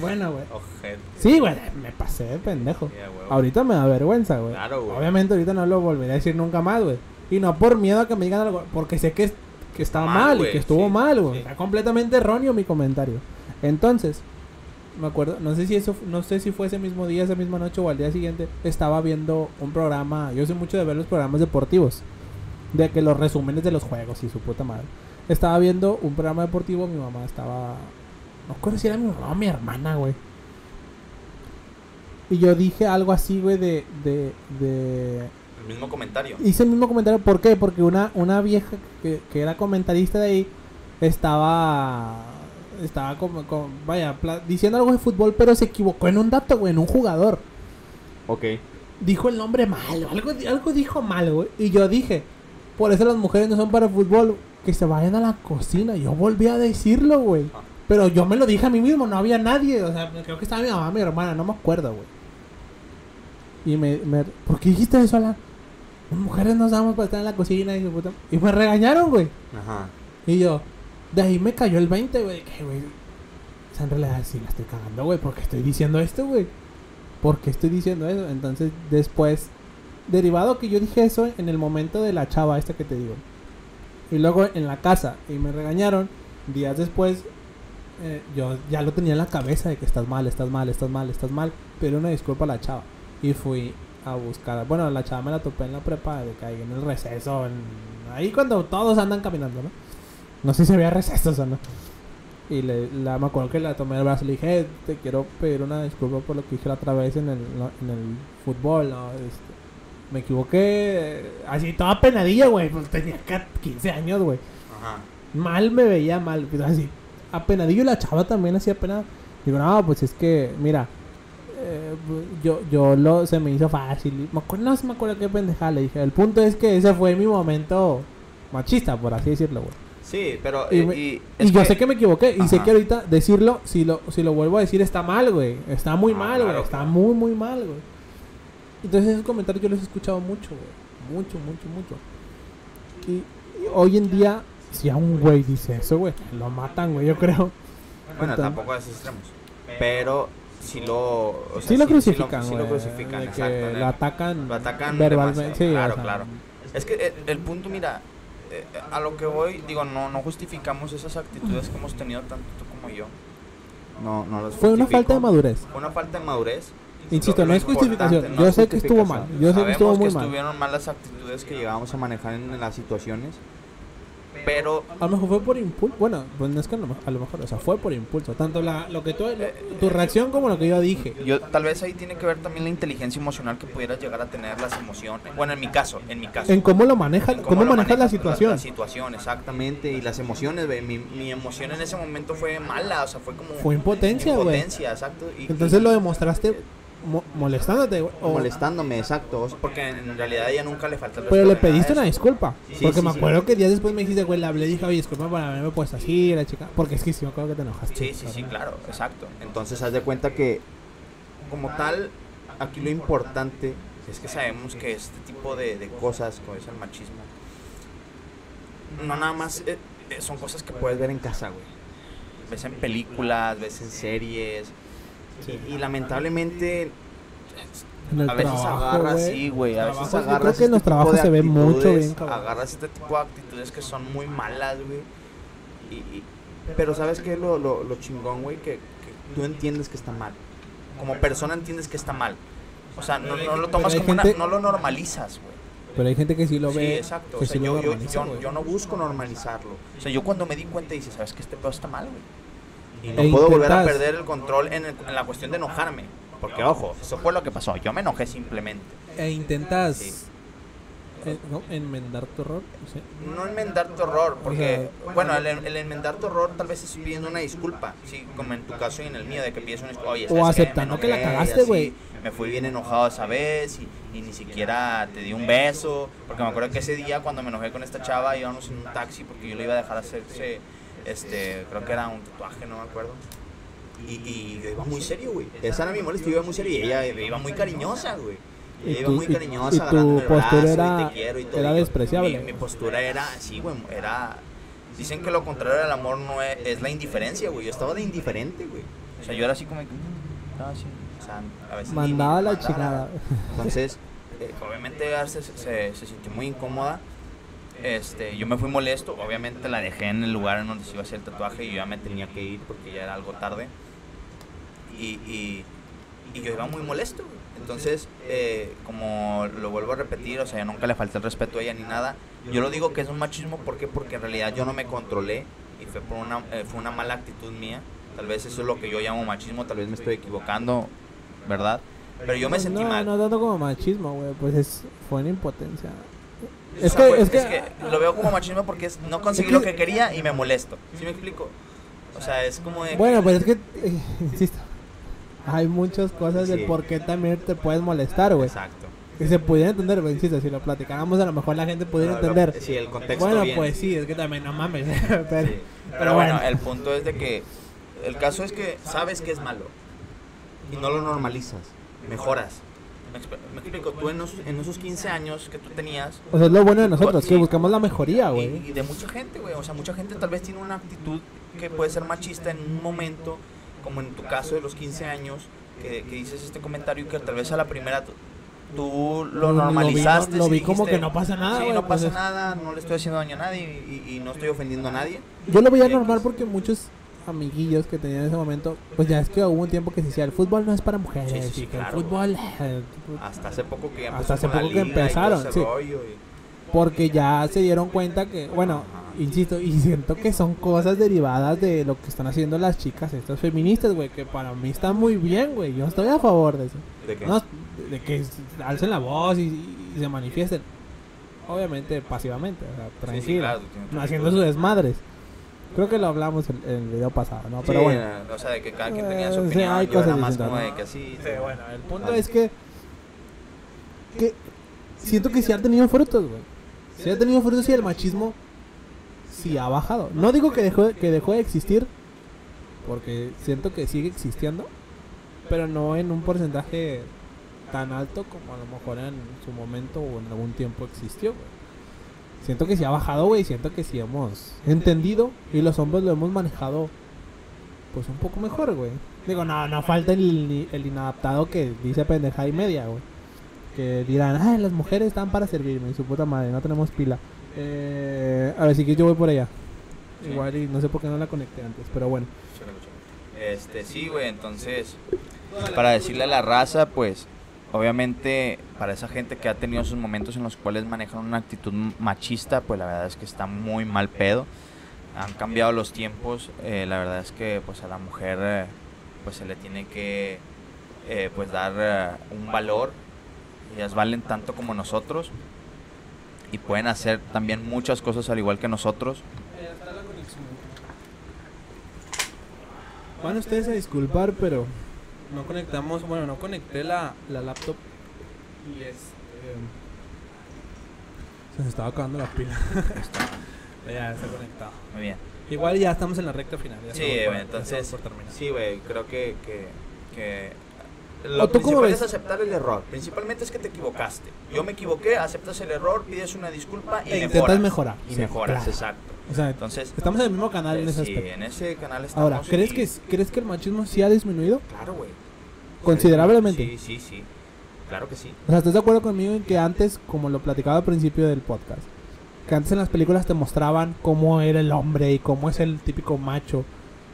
Bueno, güey. Ojete. Sí, güey, me pasé de pendejo. Ahorita me da vergüenza, güey. Claro, güey. Obviamente ahorita no lo volveré a decir nunca más, güey. Y no por miedo a que me digan algo, porque sé que, es- que estaba Mal, mal, y güey, que estuvo sí, mal, güey. sí. Está completamente erróneo mi comentario. Entonces, me acuerdo, no sé si eso, no sé si fue ese mismo día, esa misma noche o al día siguiente, estaba viendo un programa, yo sé mucho de ver los programas deportivos, de que los resúmenes de los juegos y su puta madre. Estaba viendo un programa deportivo, mi mamá estaba, no recuerdo si era mi mamá o mi hermana, güey. Y yo dije algo así, güey, de, de, de, El mismo comentario. hice el mismo comentario. ¿Por qué? Porque una, una vieja que, que era comentarista de ahí estaba. Estaba como. como- vaya, pla- diciendo algo de fútbol, pero se equivocó en un dato, güey, en un jugador. Ok. Dijo el nombre mal, algo, algo dijo mal, güey. Y yo dije, por eso las mujeres no son para fútbol, que se vayan a la cocina. Yo volví a decirlo, güey. Ah. Pero yo me lo dije a mí mismo, no había nadie. O sea, creo que estaba mi mamá, mi hermana, no me acuerdo, güey. Y me, me... ¿Por qué dijiste eso, Alan? Las mujeres no sabemos para estar en la cocina y puta... Y me regañaron, güey. Ajá. Y yo, de ahí me cayó el 20, güey. Que, güey, o sea, en realidad sí la estoy cagando, güey. ¿Por qué estoy diciendo esto, güey? ¿Por qué estoy diciendo eso? Entonces, después, derivado que yo dije eso en el momento de la chava esta que te digo. Y luego en la casa, y me regañaron. Días después, eh, yo ya lo tenía en la cabeza de que estás mal, estás mal, estás mal, estás mal. Pero una disculpa a la chava. Y fui a buscar. Bueno, la chava me la topé en la prepa, de que ahí en el receso. en- ahí cuando todos andan caminando, ¿no? No sé si había recesos o no. Y le, la, me acuerdo que la tomé del brazo y le dije, "Eh, te quiero pedir una disculpa por lo que dije la otra vez en el, en el fútbol, ¿no? Este, me equivoqué, eh, así toda penadilla, güey, pues tenía ca- 15 años, güey. Ajá. Mal me veía mal, pues, así, apenadillo la chava también hacía pena. Digo, no, pues es que, mira, eh, yo, yo lo, se me hizo fácil. Me acuerdo, no se me acuerdo qué pendejada le dije. El punto es que ese fue mi momento machista, por así decirlo, güey. Sí, pero. Y, eh, me- y yo sé que me equivoqué. Y sé que ahorita decirlo, si lo, si lo vuelvo a decir, está mal, güey. Está muy Ah, mal, güey. claro, Está claro. muy, muy mal, güey. Entonces esos comentarios yo los he escuchado mucho, güey. Mucho, mucho, mucho. Y, y hoy en día, si a un güey dice eso, güey, lo matan, güey, yo creo. Bueno, Entonces- tampoco a esos extremos. Pero si lo. o sea, sí lo crucifican, Sí güey. lo, crucifican, exacto. que ¿no? lo atacan, Lo atacan verbalmente. Sí, claro, o sea, claro. Es que el, el punto, mira, eh, a lo que voy, digo, no, no justificamos esas actitudes que hemos tenido tanto tú como yo. No, no las Fue una falta de madurez. Fue una falta de madurez. Insisto, Lo- no lo es justificación. importante, Yo sé que estuvo mal. Yo sé que estuvo muy que mal. estuvieron mal las actitudes que llegábamos a manejar en, en las situaciones. Pero A lo mejor fue por impulso. Bueno, pues no es que a lo, mejor- a lo mejor, o sea, fue por impulso. Tanto la, lo que tú, tu reacción como lo que yo dije. yo tal vez ahí tiene que ver también la inteligencia emocional que pudieras llegar a tener las emociones. Bueno, en mi caso, en mi caso. En cómo lo manejas, En cómo, lo manejas la situación. La, situación, exactamente. Y las emociones, güey. Mi, mi emoción en ese momento fue mala, o sea, fue como... Fue impotencia, güey. Impotencia, exacto. Y- Entonces y- lo demostraste mo- molestándote, o- molestándome, exacto. Porque en realidad ella nunca le falta el Pero le pediste una disculpa. Sí, porque sí, me sí. acuerdo que días después me dijiste, güey, le hablé y dije, oye, disculpa por haberme puesto así, la chica. Porque es que sí me acuerdo que te enojaste. Sí, sí, sí, claro, exacto. Entonces, haz de cuenta que, como tal, aquí lo importante es que sabemos que este tipo de, de cosas, como es el machismo, no nada más eh, eh, son cosas que puedes ver en casa, güey. Ves en películas, ves en series. Y, y lamentablemente, En el a veces trabajo, agarras, güey. sí, güey. A veces yo agarras. creo que en los este tipo trabajos de se ve mucho actitudes, bien, cabrón. Agarras este tipo de actitudes que son muy malas, güey. Y, y- pero ¿sabes qué es lo, lo, lo chingón, güey? Que, que tú entiendes que está mal. Como persona entiendes que está mal. O sea, no, no lo tomas como una. No lo normalizas, güey. Pero hay gente que sí lo Sí, ve. exacto. Que O sea, sí lo yo, yo, yo, yo no busco normalizarlo. O sea, yo cuando me di cuenta dije, ¿sabes qué? Este pedo está mal, güey. Y no E puedo volver a intentas- perder el control en, el- en la cuestión de enojarme. Porque, ojo, eso fue lo que pasó. Yo me enojé simplemente. E intentas Sí. eh, ¿no? enmendar tu error. sí. No enmendar tu error, porque, sea, bueno, el, el enmendar tu error tal vez es pidiendo una disculpa, sí, como en tu caso y en el mío, de que pides una disculpa, oye, O aceptando Me que la enojé cagaste, güey. Me fui bien enojado esa vez y, y ni siquiera te di un beso, porque me acuerdo que ese día cuando me enojé con esta chava íbamos en un taxi porque yo le iba a dejar hacerse, este, creo que era un tatuaje, no me acuerdo. Y, y yo iba muy serio, güey. Esa era mi molestia, yo iba muy serio y ella iba muy cariñosa, güey. Y Ella iba tu- muy y- cariñosa, y tu agarrándome el postura brazo, y era- te quiero y todo. era Y despreciable. Mi, mi postura era, sí, güey, era... Dicen que lo contrario del amor no es, es la indiferencia, güey. Yo estaba de indiferente, güey. O sea, yo era así como que... "Mm, ah, sí". O sea, a veces Mandaba ni la mandaba. chingada. Entonces, eh, obviamente ella se, se, se sintió muy incómoda. Este, yo me fui molesto, obviamente la dejé en el lugar en donde se iba a hacer el tatuaje y yo ya me tenía que ir porque ya era algo tarde. Y, y, y yo iba muy molesto. Entonces, eh, como lo vuelvo a repetir, o sea, yo nunca le falté el respeto a ella ni nada. Yo lo digo que es un machismo, ¿por qué? Porque en realidad yo no me controlé y fue por una, eh, fue una mala actitud mía. Tal vez eso es lo que yo llamo machismo, tal vez me estoy equivocando, ¿verdad? Pero yo me sentí no, mal. No tanto como machismo, güey. Pues es, fue una impotencia. O Es sea, que, pues, es que, lo veo como machismo porque es, no conseguí Es lo que- que quería y me molesto. ¿Sí me explico? O sea, es como de... Bueno, pues es que, eh, insisto, hay muchas cosas Sí. del por qué también te puedes molestar, güey. Exacto. Que se pudiera entender, pero insisto, si lo platicáramos a lo mejor la gente pudiera entender. Sí, el contexto Bueno, bien. pues sí, es que también no mames. pero, Sí. pero Pero bueno, bueno. el punto es de que... El caso es que sabes que es malo y no lo normalizas, mejoras. Me exp- me explico, tú en esos, en esos 15 años que tú tenías, O sea, es lo bueno de nosotros, Sí. que buscamos la mejoría, güey. Y, y de mucha gente, güey. O sea, mucha gente tal vez tiene una actitud que puede ser machista en un momento, como en tu caso de los 15 años, que, que dices este comentario y que tal vez a la primera tú, lo Lo- lo vi- normalizaste. lo vi como dijiste, que no pasa nada, Sí, güey, no pues pasa es- nada, no le estoy haciendo daño a nadie y, y- y no estoy ofendiendo a nadie. Yo lo veía normal porque muchos amiguillos que tenía en ese momento, pues ya es que hubo un tiempo que se decía, el fútbol no es para mujeres, Sí, claro. el fútbol... eh, Hasta hace poco que Hasta hace poco que empezaron, sí. y- Porque ya se dieron cuenta que, bueno, Ajá. insisto, y siento que son cosas derivadas de lo que están haciendo las chicas, estas feministas, güey, que para mí están muy bien, güey. Yo estoy a favor de eso. ¿De qué? No, de que alcen la voz y, y se manifiesten. Obviamente pasivamente, o sea, Sí, sí, tranquilo, claro, tiene no haciendo sus desmadres. Creo que lo hablamos en, en el video pasado, ¿no? Pero Sí, bueno. O sea, de que cada quien tenía su Eh, sí, opinión. hay yo era cosas más como ¿no? de que así. Sí, bueno, el punto Vale. es que, que siento que sí ha tenido frutos, güey. Sí ha tenido frutos y el machismo sí ha bajado. No digo que dejó, que dejó de existir, porque siento que sigue existiendo, pero no en un porcentaje tan alto como a lo mejor en su momento o en algún tiempo existió, güey. Siento que sí ha bajado, güey. Siento que sí hemos entendido y los hombres lo hemos manejado pues un poco mejor, güey. Digo, no, no falta el, el inadaptado que dice pendeja y media, güey. Que dirán, ay, las mujeres están para servirme, su puta madre, no tenemos pila. Eh, a ver, si que yo voy por allá. Sí. Igual y no sé por qué no la conecté antes, pero bueno. Este, sí, güey, entonces, para decirle a la raza, pues, obviamente, para esa gente que ha tenido sus momentos en los cuales manejan una actitud machista, pues la verdad es que está muy mal pedo. Han cambiado los tiempos, eh, la verdad es que, pues, a la mujer, eh, pues, se le tiene que, eh, pues, dar un valor. Ellas valen tanto como nosotros y pueden hacer también muchas cosas al igual que nosotros. Van ustedes a disculpar, pero no conectamos, bueno, no conecté la, la laptop y este... Se nos estaba acabando la pila. ya está conectado. Muy bien. Igual ya estamos en la recta final. ya Sí, güey, entonces, por sí, güey, creo que, que, que ¿O lo tú cómo principal ves? es aceptar el error. Principalmente es que te equivocaste. Yo me equivoqué, aceptas el error, pides una disculpa y E mejoras. intentas mejorar, Y sí, mejoras, claro. exacto. O sea, Entonces, estamos en el mismo canal en eh, ese sí, aspecto. en ese canal estamos. Ahora, ¿crees y- que, ¿crees que el machismo sí ha disminuido? Claro, güey. Considerablemente. Sí, sí, sí. Claro que sí. O sea, ¿estás de acuerdo conmigo en que antes, como lo platicaba al principio del podcast, que antes en las películas te mostraban cómo era el hombre y cómo es el típico macho?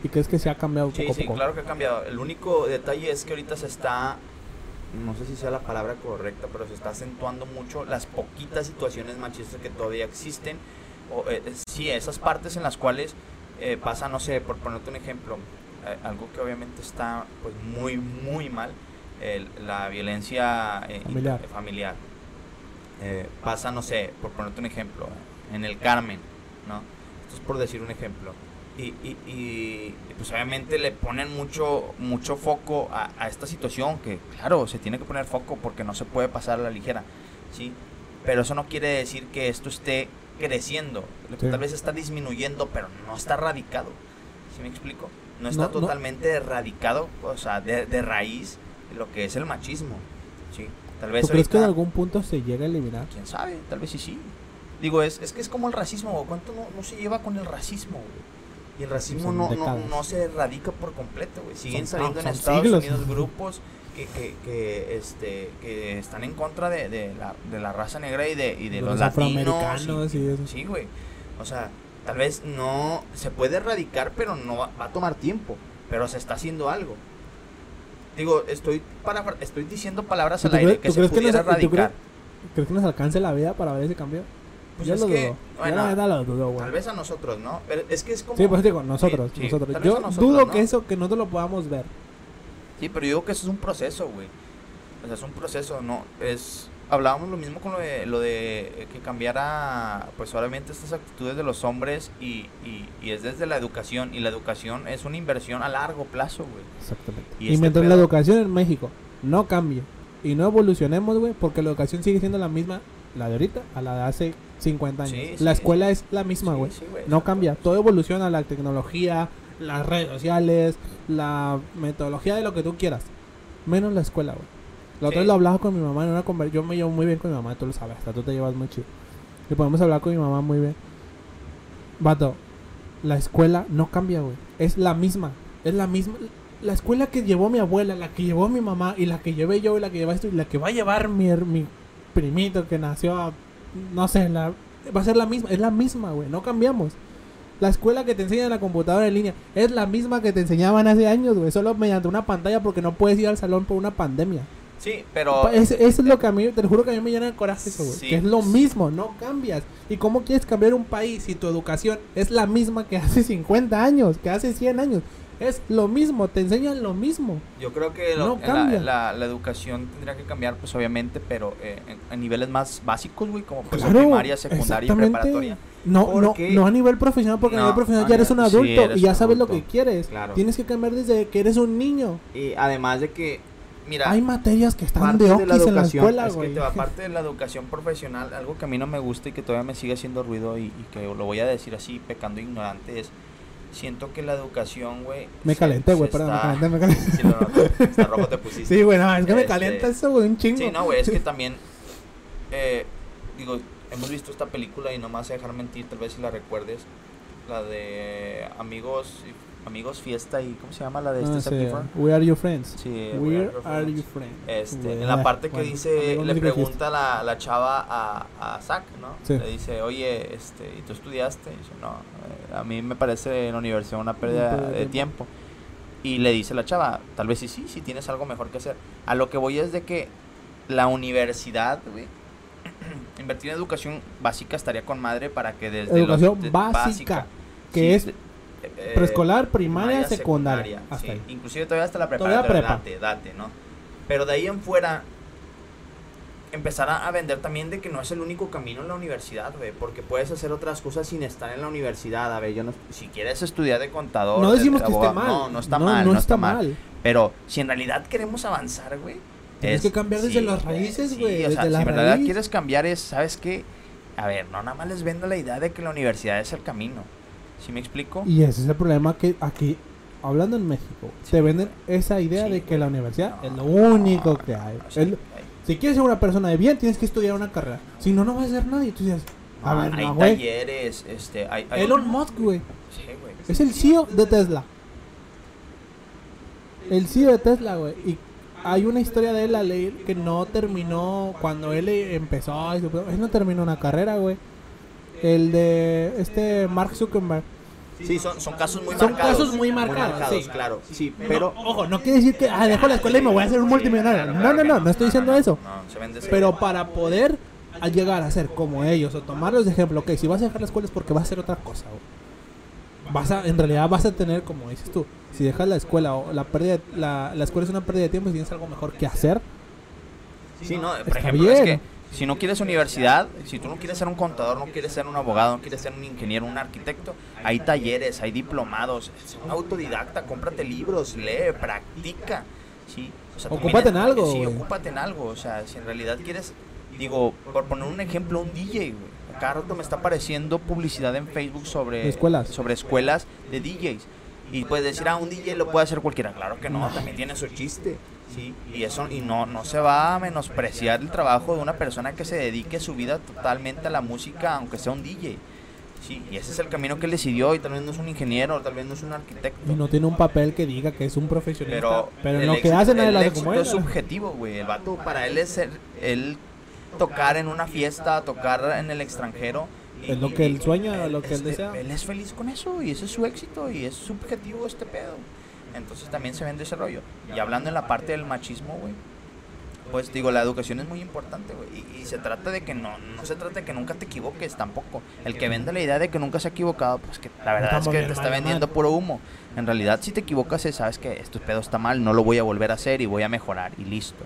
¿Y crees que se ha cambiado Sí, poco a sí, poco? claro que ha cambiado. El único detalle es que ahorita se está, no sé si sea la palabra correcta, pero se está acentuando mucho las poquitas situaciones machistas que todavía existen. O, eh, eh, sí, esas partes en las cuales eh, pasa, no sé, por ponerte un ejemplo, eh, algo que obviamente está pues muy, muy mal, la violencia eh, Familiar. familiar. Eh, pasa, no sé, por ponerte un ejemplo, en el Carmen, ¿no? Esto es por decir un ejemplo. Y, y, y, y, pues obviamente le ponen mucho mucho foco a, a esta situación que claro se tiene que poner foco porque no se puede pasar a la ligera sí pero eso no quiere decir que esto esté creciendo Sí. tal vez está disminuyendo pero no está radicado ¿sí me explico? no está No, no. totalmente erradicado, o sea, de, de raíz lo que es el machismo. Sí, tal vez ¿Tú crees que en algún punto se llega a eliminar? quién sabe, tal vez sí sí. Digo, es, es que es como el racismo. ¿cuánto no, no se lleva con el racismo, güey? Y el racismo no, no, no se erradica por completo, güey. Siguen Son- saliendo en Estados siglos. Unidos grupos que, que, que, este, que están en contra de, de, la, de la raza negra y de, y de, los, afroamericanos y eso. Sí, güey. O sea, tal vez no se puede erradicar, pero no va, va a tomar tiempo. Pero se está haciendo algo. Digo, estoy para estoy diciendo palabras ¿Tú al aire que se crees que pudiera nos- y erradicar. ¿Crees que nos alcance la vida para ver ese cambio? Pues Yo es lo que, dudo. bueno, Yo lo dudo, güey. Tal vez a nosotros, ¿no? Pero es que es como... Sí, pues digo, nosotros, Sí, sí, nosotros. Yo nosotros, dudo ¿no? que eso, que nosotros lo podamos ver. Sí, pero yo digo que eso es un proceso, güey. O sea, es un proceso, ¿no? Es... Hablábamos lo mismo con lo de, lo de eh, que cambiara, pues obviamente estas actitudes de los hombres y, y, y es desde la educación. Y la educación es una inversión a largo plazo, güey. Exactamente. Y Y, este mientras la educación en México no cambie y no evolucionemos, güey, porque la educación sigue siendo la misma, la de ahorita, a la de hace 50 años. Sí, la sí, escuela sí. es la misma, güey. sí, güey, no cambia. Todo evoluciona, la tecnología, las redes sociales, la metodología de lo que tú quieras. Menos la escuela, güey. La otra Sí. vez lo hablaba con mi mamá en una conversación. Yo me llevo muy bien con mi mamá, tú lo sabes, hasta tú te llevas muy chido. Y podemos hablar con mi mamá muy bien. Vato, la escuela no cambia, güey. Es la misma. Es la misma. La escuela que llevó mi abuela, la que llevó mi mamá, y la que llevé yo, y la que lleva esto, y la que va a llevar mi, mi primito que nació, a- no sé, la, va a ser la misma. Es la misma, güey. No cambiamos. La escuela que te enseña en la computadora en línea es la misma que te enseñaban hace años, güey. Solo mediante una pantalla porque no puedes ir al salón por una pandemia. Sí, pero... Es- Eso es lo que a mí, te lo juro que a mí me llena de coraje eso, güey. Sí. Que es lo mismo, no cambias. ¿Y cómo quieres cambiar un país si tu educación es la misma que hace 50 años, que hace 100 años? Es lo mismo, te enseñan lo mismo. Yo creo que lo- No la, la- la educación tendría que cambiar, pues obviamente, pero eh, en, en niveles más básicos, güey, como pues Claro, primaria, secundaria y preparatoria. No, no, Porque- no a nivel profesional, porque a No, nivel profesional a ya eres un nivel- sí, adulto eres y ya sabes lo adulto, que quieres. claro. Tienes que cambiar desde que eres un niño. Y además de que, mira, Hay materias que están parte de de la en la escuela, es que te va, aparte de la educación profesional, algo que a mí no me gusta y que todavía me sigue haciendo ruido y, y que lo voy a decir así, pecando ignorante, es, siento que la educación, güey... Me calenté, güey, perdón, me está- calenté, me calenté. Sí, lo noto, hasta rojo te pusiste. Sí, güey, no, es que me Este, calienta eso, güey, un chingo. Sí, no, güey, es que también, eh, digo, hemos visto esta película y no me vas a dejar mentir, tal vez si la recuerdes, la de Amigos, Amigos Fiesta y, ¿cómo se llama la de este sé, Efron? We are your friends. Sí, Where Your are Friends. you friends? Este, en la ah, parte que bueno, dice, le pregunta la, la chava a, a Zack, ¿no? Sí. Le dice, oye, este, ¿y tú estudiaste? Y dice, no, eh, a mí me parece en la universidad una pérdida de de tiempo. Y le dice la chava, tal vez sí, sí, si tienes algo mejor que hacer. A lo que voy es de que la universidad, güey, invertir en educación básica estaría con madre para que desde los- Educación de- básica, que sí, es eh, Preescolar, primaria, secundaria. Hasta sí. ahí. Inclusive todavía hasta la preparatoria, prepa. date, date, ¿no? Pero de ahí en fuera empezar a, a vender también de que no es el único camino en la universidad, güey, porque puedes hacer otras cosas sin estar en la universidad, a ver, yo no si quieres estudiar de contador, No de- decimos de que esté mal. No, no está mal, no, está mal. Pero si en realidad queremos avanzar, güey, Tienes que cambiar desde las raíces, sí, güey, o sea, desde la si en verdad raíz. quieres cambiar es, ¿sabes qué? A ver, no nada más les vendo la idea de que la universidad es el camino. ¿Sí me explico? Y ese es el problema que aquí, hablando en México, Sí, te venden esa idea de que la universidad No, es lo único no, que hay. Es si quieres ser una persona de bien, tienes que estudiar una carrera. Si no, no vas a hacer nadie. Tú dices, a ver, hay talleres, este, hay, hay- Elon Musk, güey. Sí, güey. Es el CEO de Tesla. El CEO de Tesla, güey. Y hay una historia de él, la ley, que no terminó cuando él eh, empezó. Él no terminó una carrera, güey. El de este Mark Zuckerberg. Sí, son, son casos muy Son marcados. casos muy marcados, sí. claro. Sí, Pero, ojo, no quiere decir que ah, dejo la escuela y me voy a hacer un multimillonario. No, no, no, no estoy diciendo eso. No, se vende ese- Pero para poder a llegar a ser como ellos o tomarlos de ejemplo, ok, si vas a dejar la escuela es porque vas a hacer otra cosa, güey. Vas a, en realidad vas a tener, como dices tú, si dejas la escuela o la pérdida, la, la escuela es una pérdida de tiempo y tienes algo mejor que hacer, Sí, no, por ejemplo, es bien. que si no quieres universidad, si tú no quieres ser un contador, no quieres ser un abogado, no quieres ser un ingeniero, un arquitecto, hay talleres, hay diplomados, es un autodidacta, cómprate libros, lee, practica, sí. O sea, Ocúpate en algo, Sí, ocúpate en algo, o sea, si en realidad quieres, digo, por poner un ejemplo, un DJ, güey. Cada rato me está apareciendo publicidad en Facebook sobre escuelas. sobre escuelas de DJs. Y puedes decir, ah, un DJ lo puede hacer cualquiera. Claro que no, también tiene su chiste. Sí, y eso y no no se va a menospreciar el trabajo de una persona que se dedique su vida totalmente a la música, aunque sea un DJ. Sí, y ese es el camino que él decidió y tal vez no es un ingeniero, tal vez no es un arquitecto. Y no tiene un papel que diga que es un profesionista. Pero, Pero, en lo que éxito- hace nadie el éxito es subjetivo, güey. El vato, para él es ser, él tocar en una fiesta, tocar en el extranjero. Es lo que él sueña, lo que él es- desea. Él es feliz con eso y ese es su éxito y es subjetivo este pedo. Entonces también se vende ese rollo. Y hablando en la parte del machismo, güey. Pues digo, la educación es muy importante, güey. Y, y se trata de que no, no se trata de que nunca te equivoques tampoco. El que vende la idea de que nunca se ha equivocado, pues que la verdad es que te está vendiendo puro humo. En realidad, si te equivocas, es, sabes que este pedo está mal, no lo voy a volver a hacer y voy a mejorar y listo.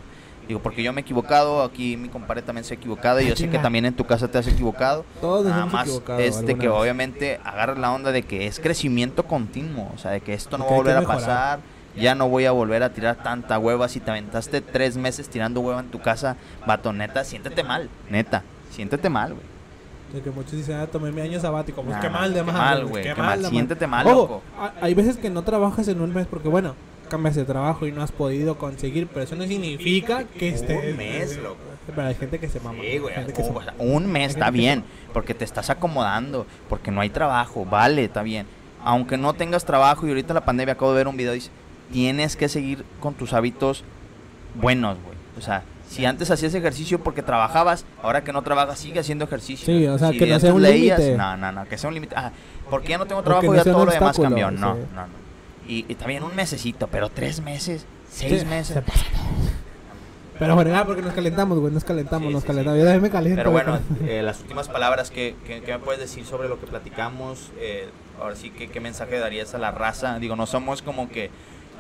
Digo, porque yo me he equivocado, aquí mi compadre también se ha equivocado y yo sé que también en tu casa te has equivocado. Todos Nada más equivocado este que vez. obviamente agarra la onda de que es crecimiento continuo, o sea, de que esto no va a volver a pasar, ya no voy a volver a tirar tanta hueva, si te aventaste tres meses tirando hueva en tu casa, vato, neta, siéntete mal, neta, siéntete mal, güey. De que muchos dicen, ah, tomé mi año sabático. Pues Nah, qué mal de qué más. mal, güey, qué mal, de siéntete mal, Ojo, loco. hay veces que no trabajas en un mes porque, bueno, cambias de trabajo y no has podido conseguir, pero eso no significa que esté. Un mes, loco. Pero hay gente que se mama. Sí, güey, hay gente que se o mama. sea, un mes está bien, porque te estás acomodando, porque no hay trabajo, vale, está bien. Aunque no tengas trabajo y ahorita la pandemia acabo de ver un video dice, tienes que seguir con tus hábitos buenos, güey. O sea, si antes hacías ejercicio porque trabajabas, ahora que no trabajas sigue haciendo ejercicio. Sí, o sea, Si que no sea un límite. No, no, no, que sea un límite. Ah, porque ya no tengo trabajo no ya todo lo demás cambió. No, sí. no, no. Y, y también un mesecito, pero tres meses, seis Sí, meses. se pasa. Pero bueno, porque nos calentamos, güey, nos calentamos, Sí, nos sí, calentamos. Yo también me caliento. Pero bueno, eh, las últimas palabras que, que, que me puedes decir sobre lo que platicamos, eh, ahora sí qué mensaje darías a la raza. Digo, no somos como que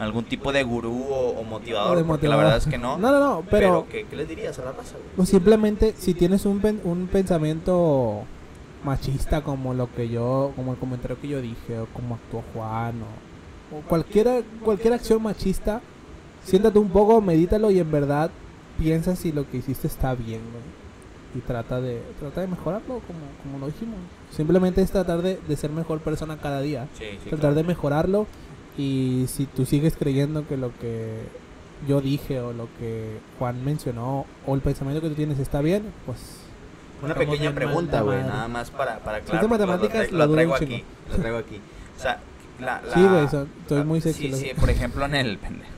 algún tipo de gurú o, o motivador, de porque la verdad es que no. No, no, no, pero, ¿qué, qué les dirías a la raza? güey? pues simplemente si tienes un, pen- un pensamiento machista como lo que yo, como el comentario que yo dije, o como actuó Juan, o cualquier, cualquier acción machista, siéntate un poco, medítalo y en verdad piensa si lo que hiciste está bien, güey. Y trata de, trata de mejorarlo, como, como lo dijimos. Simplemente es tratar de, de ser mejor persona cada día. Sí, sí, tratar claro. de mejorarlo y si tú sigues creyendo que lo que yo dije o lo que Juan mencionó o el pensamiento que tú tienes está bien, pues Una pequeña pregunta, güey, nada más para, para Si aclarar. lo- matemáticas, lo, lo lo traigo aquí, lo traigo aquí. O sea, la, la- Sí, güey, estoy muy sexy, Sí, lo- sí, por ejemplo, en el pendejo.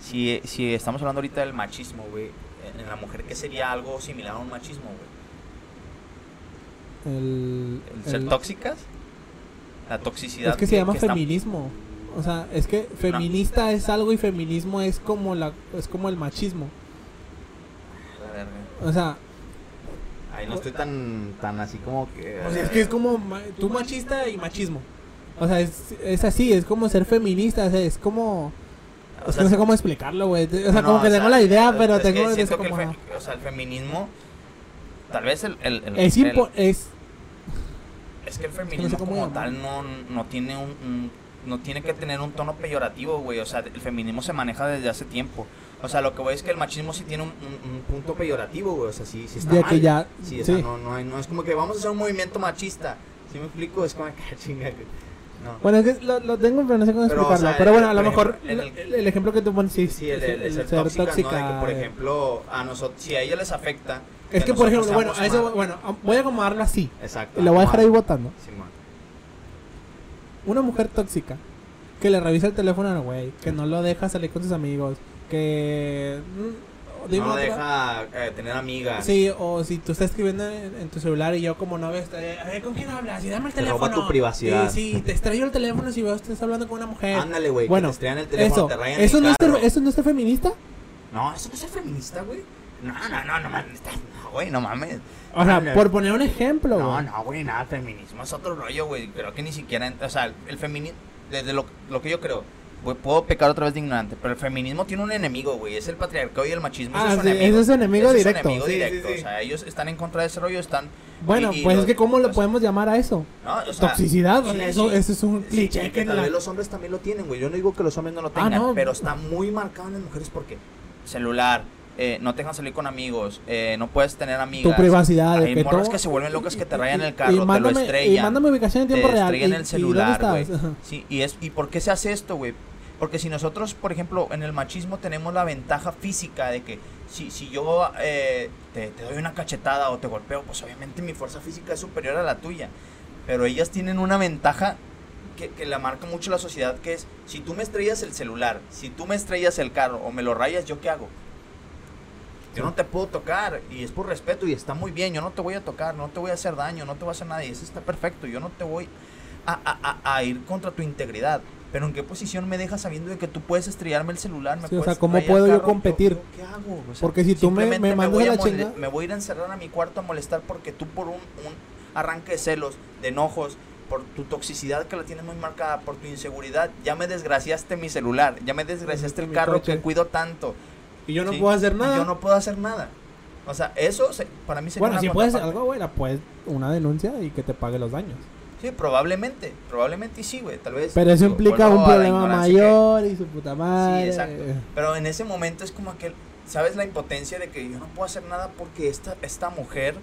Si, si estamos hablando ahorita del machismo, güey, en la mujer, ¿qué sería algo similar a un machismo, güey? el, ¿El ser el- tóxicas? La toxicidad. es que se llama feminismo. O sea, es que feminista es algo y feminismo es como la es como el machismo. La verga. O sea, Ay, no estoy tan, tan así como que. o sea, es que es como ma- tú machista y machismo. O sea, es, es así, es como ser feminista, o sea, es como O sea, que no sé cómo explicarlo, güey. O sea, no, como que tengo sea, la idea, pero es que tengo es que el como fe- o sea, el feminismo. Tal vez el. el, el- es impo- es Es que el no feminismo sé como tal no, no tiene un, un- no tiene que tener un tono peyorativo, güey. O sea, el feminismo se maneja desde hace tiempo. O sea, lo que voy es que el machismo sí tiene un, un- un punto peyorativo, güey. O sea, sí, sí está ya mal. que ya Sí, o sí. sea, no, no, hay- no es como que vamos a hacer un movimiento machista. ¿Sí me explico? Es como que "Ah, chinga. que- No. Bueno, es que lo, lo tengo, pero no sé cómo Pero, explicarlo. o sea, pero bueno, a lo mejor ejemplo, el, ejemplo que tú pones, sí, Sí, el, el- el el ser, ser tóxica, tóxica. ¿no? De que, por eh. ejemplo, a nosotros, si a ella les afecta. Es que, por ejemplo, bueno, a eso, bueno, voy a acomodarlo así. Exacto. Y lo voy a dejar ahí votando. Simón. Una mujer tóxica que le revisa el teléfono al güey, que no lo deja salir con sus amigos, que. No deja eh, tener amigas. Sí, o si tú estás escribiendo en, en tu celular y yo como novia estoy, a ver, ¿con quién hablas? Y dame el Te teléfono. roba tu privacidad. Sí, sí, te extraño el teléfono si veo estás hablando con una mujer. Ándale, güey. Bueno, que te el teléfono, Eso, te rayan eso, el no es carro. ser, ¿eso no es ser feminista? No, eso no es ser feminista, güey. No, no, no, no mames. No, güey, no mames. O sea, por poner un ejemplo, No, no, güey, nada, feminismo es otro rollo, güey. Creo que ni siquiera, o sea, el feminismo, desde lo, lo que yo creo, puedo pecar otra vez de ignorante, pero el feminismo tiene un enemigo, güey, es el patriarcado y el machismo. Ah, es su sí, enemigo. es su enemigo directo. Es su enemigo Sí, directo, sí. o sea, ellos están en contra de ese rollo, están... Bueno, y- y pues los- es que ¿cómo lo podemos llamar a eso? No, o sea, Toxicidad, eso, eso es un cliché que tal vez los hombres también lo tienen, güey. Yo no digo que los hombres no lo Ah, tengan, no. pero está muy marcado en las mujeres porque celular, eh, no te dejan salir con amigos, eh, no puedes tener amigas. Tu privacidad. Hay que morras todo- que se vuelven locas que te rayan el carro, y te lo estrellan, Y mándame ubicación en te tiempo real. estrellan y- el celular, ¿dónde güey. Sí, y, es, ¿y por qué se hace esto, güey? Porque si nosotros, por ejemplo, en el machismo tenemos la ventaja física de que si, si yo eh, te, te doy una cachetada o te golpeo, pues obviamente mi fuerza física es superior a la tuya. Pero ellas tienen una ventaja que, que la marca mucho la sociedad, que es, si tú me estrellas el celular, si tú me estrellas el carro o me lo rayas, ¿yo qué hago? Yo no te puedo tocar y es por respeto y está muy bien, yo no te voy a tocar, no te voy a hacer daño, no te voy a hacer nada y eso está perfecto, yo no te voy a, a- a- a ir contra tu integridad. Pero ¿en qué posición me dejas sabiendo de que tú puedes estrellarme el celular? Me Sí, o sea, ¿cómo puedo yo competir? ¿Qué hago? O sea, Porque si tú me- me mandas voy a la Me voy a ir a encerrar a mi cuarto a molestar porque tú por un, un arranque de celos, de enojos, por tu toxicidad que la tienes muy marcada, por tu inseguridad, ya me desgraciaste mi celular, ya me desgraciaste el carro que cuido tanto. Y yo no ¿sí? puedo hacer Y nada. Yo no puedo hacer nada. O sea, eso se- para mí sería bueno, una si puedes contraparte. algo, güey, la puedes una denuncia y que te pague los daños. Sí, probablemente, probablemente y sí, güey, tal vez. Pero eso implica un problema que- mayor y su puta madre. Sí, exacto. Pero en ese momento es como que, ¿sabes la impotencia de que yo no puedo hacer nada porque esta, esta mujer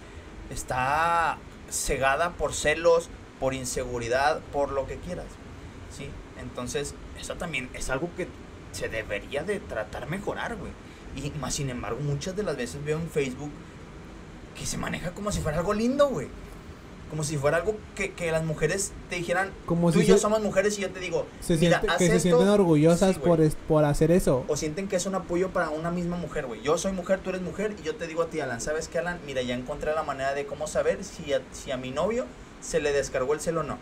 está cegada por celos, por inseguridad, por lo que quieras? ¿Sí? Entonces, eso también es algo que se debería de tratar mejorar, güey. Y más sin embargo, muchas de las veces veo en Facebook que se maneja como si fuera algo lindo, güey. Como si fuera algo que, que las mujeres te dijeran, Como tú si y yo se- somos mujeres y yo te digo, Se mira, siente- haz que se sienten orgullosas Sí, por, es- por hacer eso. O sienten que es un apoyo para una misma mujer, güey. Yo soy mujer, tú eres mujer y yo te digo a ti, Alan, ¿sabes qué, Alan? Mira, ya encontré la manera de cómo saber si a, si a mi novio se le descargó el celo o no.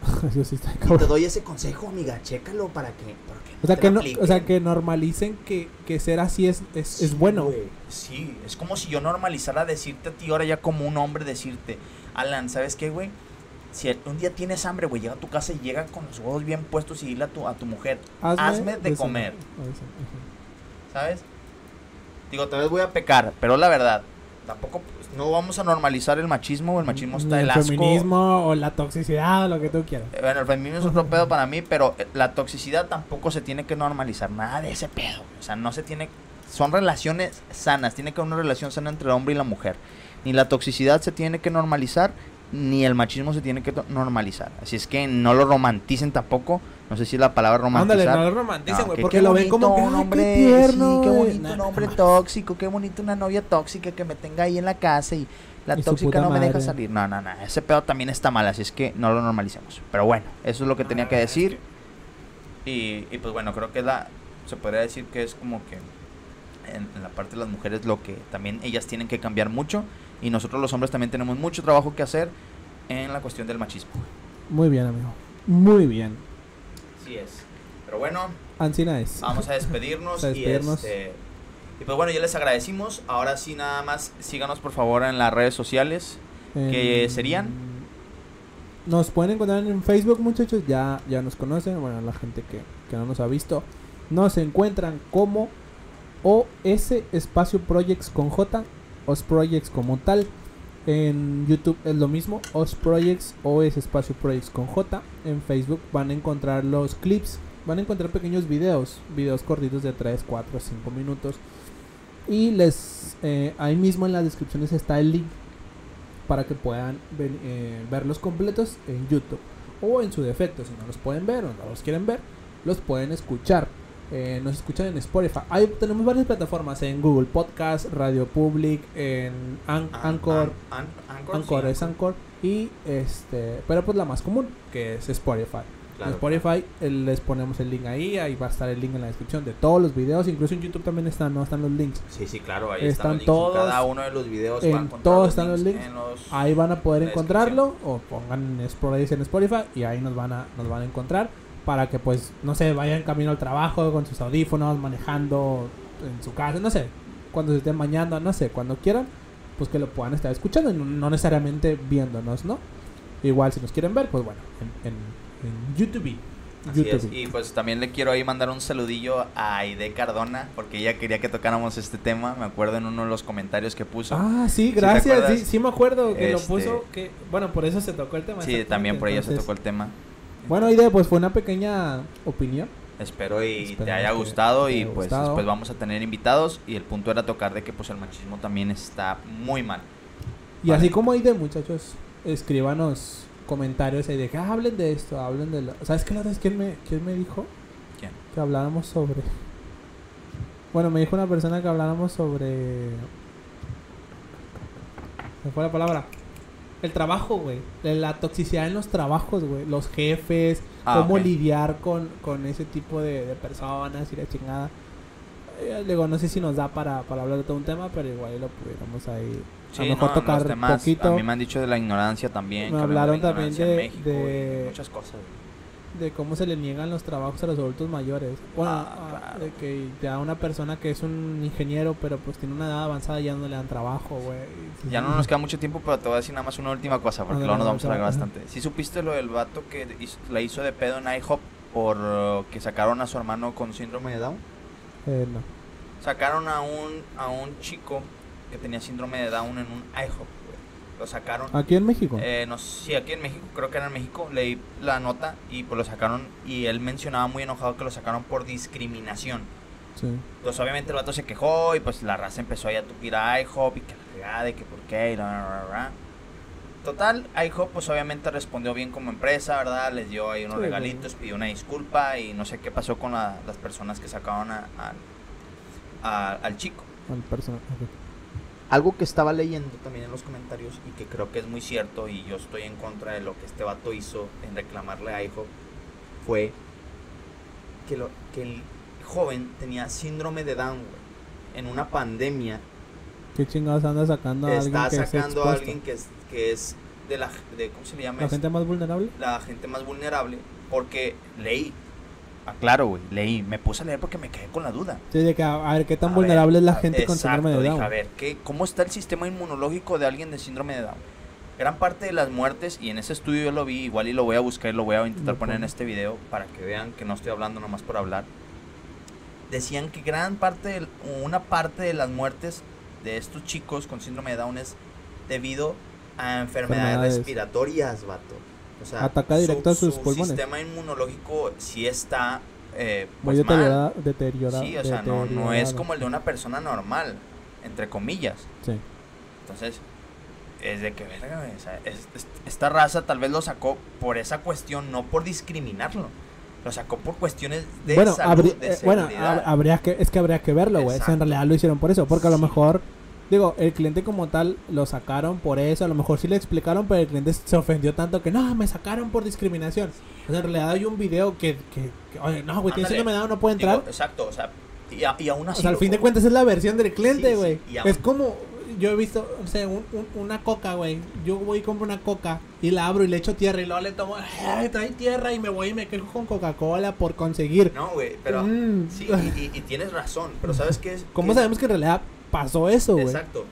Eso sí está Y te doy ese consejo, amiga, chécalo para que... para que O sea, que no, o sea, que normalicen que, que ser así es, es, Sí, es bueno. güey. Sí, es como si yo normalizara decirte a ti ahora ya como un hombre decirte, Alan, ¿sabes qué, güey? Si un día tienes hambre, güey, llega a tu casa y llega con los huevos bien puestos y dile a tu, a tu mujer, hazme, de comer. ¿sabes? Digo, tal vez voy a pecar, pero la verdad, tampoco pues, no vamos a normalizar el machismo, el machismo está el el asco. feminismo o la toxicidad o lo que tú quieras. Eh, Bueno, el feminismo es otro pedo para mí, pero eh, la toxicidad tampoco se tiene que normalizar, nada de ese pedo. O sea, no se tiene. Son relaciones sanas, tiene que haber una relación sana entre el hombre y la mujer. Ni la toxicidad se tiene que normalizar, ni el machismo se tiene que normalizar. Así es que no lo romanticen tampoco. No sé si es la palabra romantizar. Ándale, no lo romanticen, güey, que porque lo ven como que un "Ay, hombre, qué tierno, sí, qué güey". bonito Nah, un hombre tóxico, qué bonito una novia tóxica que me tenga ahí en la casa y la Y tóxica no me deja salir. No, no, no, ese pedo también está mal, así es que no lo normalicemos. Pero bueno, eso es lo que tenía que decir. Y, y pues bueno, creo que la se podría decir que es como que en, en la parte de las mujeres lo que también ellas tienen que cambiar mucho y nosotros los hombres también tenemos mucho trabajo que hacer en la cuestión del machismo. Muy bien, amigo. Muy bien. Así es. Pero bueno, Ancina es. vamos a despedirnos, A despedirnos. y este y pues bueno, ya les agradecimos. Ahora sí nada más síganos por favor en las redes sociales. ¿Qué En- serían? Nos pueden encontrar en Facebook, muchachos. Ya, ya nos conocen. Bueno, la gente que, que no nos ha visto. Nos encuentran como OS Espacio Projects con J. OS Projects como tal. En YouTube es lo mismo. OS Projects, OS Espacio Projects con J. En Facebook van a encontrar los clips. Van a encontrar pequeños videos. Videos cortitos de 3, 4, 5 minutos. Y les eh, ahí mismo en las descripciones está el link para que puedan ven- eh, verlos completos en YouTube. O en su defecto, si no los pueden ver o no los quieren ver, los pueden escuchar. Eh, nos escuchan en Spotify. Ahí tenemos varias plataformas en Google Podcast, Radio Public, en An- Anchor. An- An- Anchor, Anchor sí, es Anchor. Y este, pero pues la más común, que es Spotify. Claro, en Spotify eh, les ponemos el link ahí, ahí va a estar el link en la descripción de todos los videos, incluso en YouTube también están, no están los links. Sí, sí, claro, ahí Están están, los links. todos- cada uno de los videos en van a encontrar todos los están los links. en los- Ahí van a poder encontrarlo o pongan Spotify en Spotify y ahí nos van a nos van a encontrar para que pues no sé, vayan camino al trabajo con sus audífonos, manejando en su casa, no sé, cuando se estén bañando, no sé, cuando quieran, pues que lo puedan estar escuchando y no, necesariamente viéndonos, ¿no? Igual si nos quieren ver, pues bueno, en, en, en YouTube. Así es, YouTube. Y pues también le quiero ahí mandar un saludillo a Aide Cardona, porque ella quería que tocáramos este tema, me acuerdo en uno de los comentarios que puso. Ah, sí, gracias. acuerdas? Sí, sí me acuerdo que Este- lo puso. Que, bueno, por eso se tocó el tema. sí, también por ella se entonces- tocó el tema. Bueno, idea, pues fue una pequeña opinión. Espero y te haya gustado te y pues gustado. después vamos a tener invitados y el punto era tocar de que pues el machismo también está muy mal. Y Vale. así como hay de muchachos, escríbanos comentarios ahí de que "Ah, hablen de esto, hablen de lo... ¿Sabes qué la vez quién me, quién me dijo? ¿Quién? Que habláramos sobre... Bueno, me dijo una persona que habláramos sobre... ¿Me fue la palabra? El trabajo, güey. La toxicidad en los trabajos, güey. Los jefes, Ah, cómo lidiar con, con ese tipo de, de personas y la chingada. Eh, digo, no sé si nos da para, para hablar de todo un tema, pero igual lo pudiéramos ahí a Sí, lo mejor no, tocar temas, poquito. A mí me han dicho de la ignorancia también. Me hablaron la también de- de- muchas cosas. De cómo se le niegan los trabajos a los adultos mayores. Bueno, Ah, ah, claro. de que ya una persona que es un ingeniero, pero pues tiene una edad avanzada, ya no le dan trabajo, güey. Ya no nos queda mucho tiempo, pero te voy a decir nada más una última cosa, porque luego nos vamos a ajá. bastante. ¿Sí supiste lo del vato que hizo- la hizo de pedo en IHOP por uh, que sacaron a su hermano con síndrome de Down? Eh, no. Sacaron a un, a un chico que tenía síndrome de Down en un IHOP. Lo sacaron. Aquí en México. Eh, no sé si aquí en México, creo que era en México, leí la nota y pues lo sacaron y él mencionaba muy enojado que lo sacaron por discriminación. sí. Pues obviamente el vato se quejó y pues la raza empezó ahí a tupir a IHOP y que la y que por qué y la, la, la. Total, IHOP pues obviamente respondió bien como empresa, ¿verdad? Les dio ahí unos Sí, regalitos, pidió una disculpa y no sé qué pasó con la- las personas que sacaron a- a- a- al chico. Al persona- ok. Algo que estaba leyendo también en los comentarios y que creo que es muy cierto y yo estoy en contra de lo que este vato hizo en reclamarle a IHOP fue que, lo, que el joven tenía síndrome de Down, güey. En una pandemia ¿Qué chingados anda sacando a alguien está que es sacando a alguien que es, que es de la de, ¿cómo se le llama? ¿La esto? gente más vulnerable? la gente más vulnerable porque leí. Ah, claro, güey, leí. Me puse a leer porque me quedé con la duda. Sí, de que a, a ver qué tan A vulnerable ver, es la a- gente con exacto, síndrome de dije, Down. a ver, ¿qué, ¿cómo está el sistema inmunológico de alguien de síndrome de Down? Gran parte de las muertes, y en ese estudio yo lo vi, igual y lo voy a buscar y lo voy a intentar poner en este video para que vean que no estoy hablando nomás por hablar. Decían que gran parte, o una parte de las muertes de estos chicos con síndrome de Down es debido a enfermedades, Enfermedades. respiratorias, vato. O sea, Ataca directo a sus su pulmones. sistema inmunológico sí está eh, Muy pues, mal. deteriorada, deteriorada. Sí, o sea, no, no es deteriorado. como el de una persona normal, entre comillas. Sí. Entonces, es de que, verga, o sea, es- es- esta raza tal vez lo sacó por esa cuestión, no por discriminarlo. Lo sacó por cuestiones de bueno, salud, de eh, bueno, habría que, es que habría que verlo, güey. En realidad lo hicieron por eso. Porque a lo Sí. mejor, digo, el cliente como tal lo sacaron por eso. A lo mejor sí le explicaron, pero el cliente se ofendió tanto que no, me sacaron por discriminación. O sea, en realidad hay un video que, que, que, oye, no, güey, tiene síndrome de Down, no puede Digo, entrar. exacto, o sea, y, a- y aún o así. sea, al fin de cuentas es la versión del cliente, güey. es como, yo he visto, o sea, un- un- una coca, güey. Yo voy y compro una coca y la abro y le echo tierra y luego le tomo, ay, trae tierra y me voy y me quejo con Coca-Cola por conseguir. No, güey, pero. Mm. Sí, y, y- y tienes razón, pero ¿sabes qué es? ¿Cómo sabemos que en realidad pasó eso, güey? Exacto.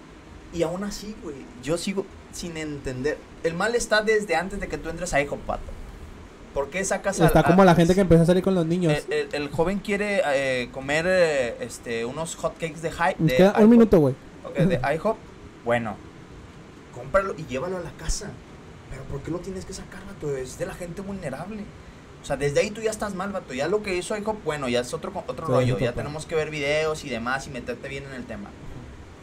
Y aún así, güey, yo sigo sin entender. El mal está desde antes de que tú entres a hijo pato. ¿Por qué sacas a Está a- como la gente que empezó a salir con los niños. El, el- el joven quiere eh, comer eh, este, unos hotcakes de, Nos de queda un minuto, güey. Ok, de IHOP. Bueno, cómpralo y llévalo a la casa. Pero ¿por qué lo tienes que sacar, vato? Es de la gente vulnerable. O sea, desde ahí tú ya estás mal, vato. Ya lo que hizo IHOP, bueno, ya es otro, otro Sí, rollo. Ya tenemos que ver videos y demás y meterte bien en el tema.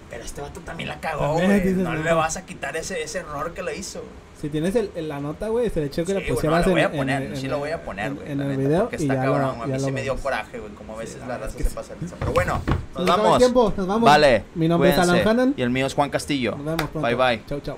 Pero este vato también la cagó, güey. No le vas a quitar ese, ese error que le hizo. Si tienes el, el- la nota, güey, sería chido que Sí, la pusieras lo voy a en- sí lo voy a poner, güey. En el neta, video porque y está ya cabrón, lo, a mí sí me dio coraje, güey. Como a veces la la verdad raza es se pasa. Pero bueno, nos Nos vamos. tiempo, nos vamos. Vale. Mi nombre es. Alan Hannan. Y el mío es Juan Castillo. Nos vemos pronto. Bye bye. Chau, chau.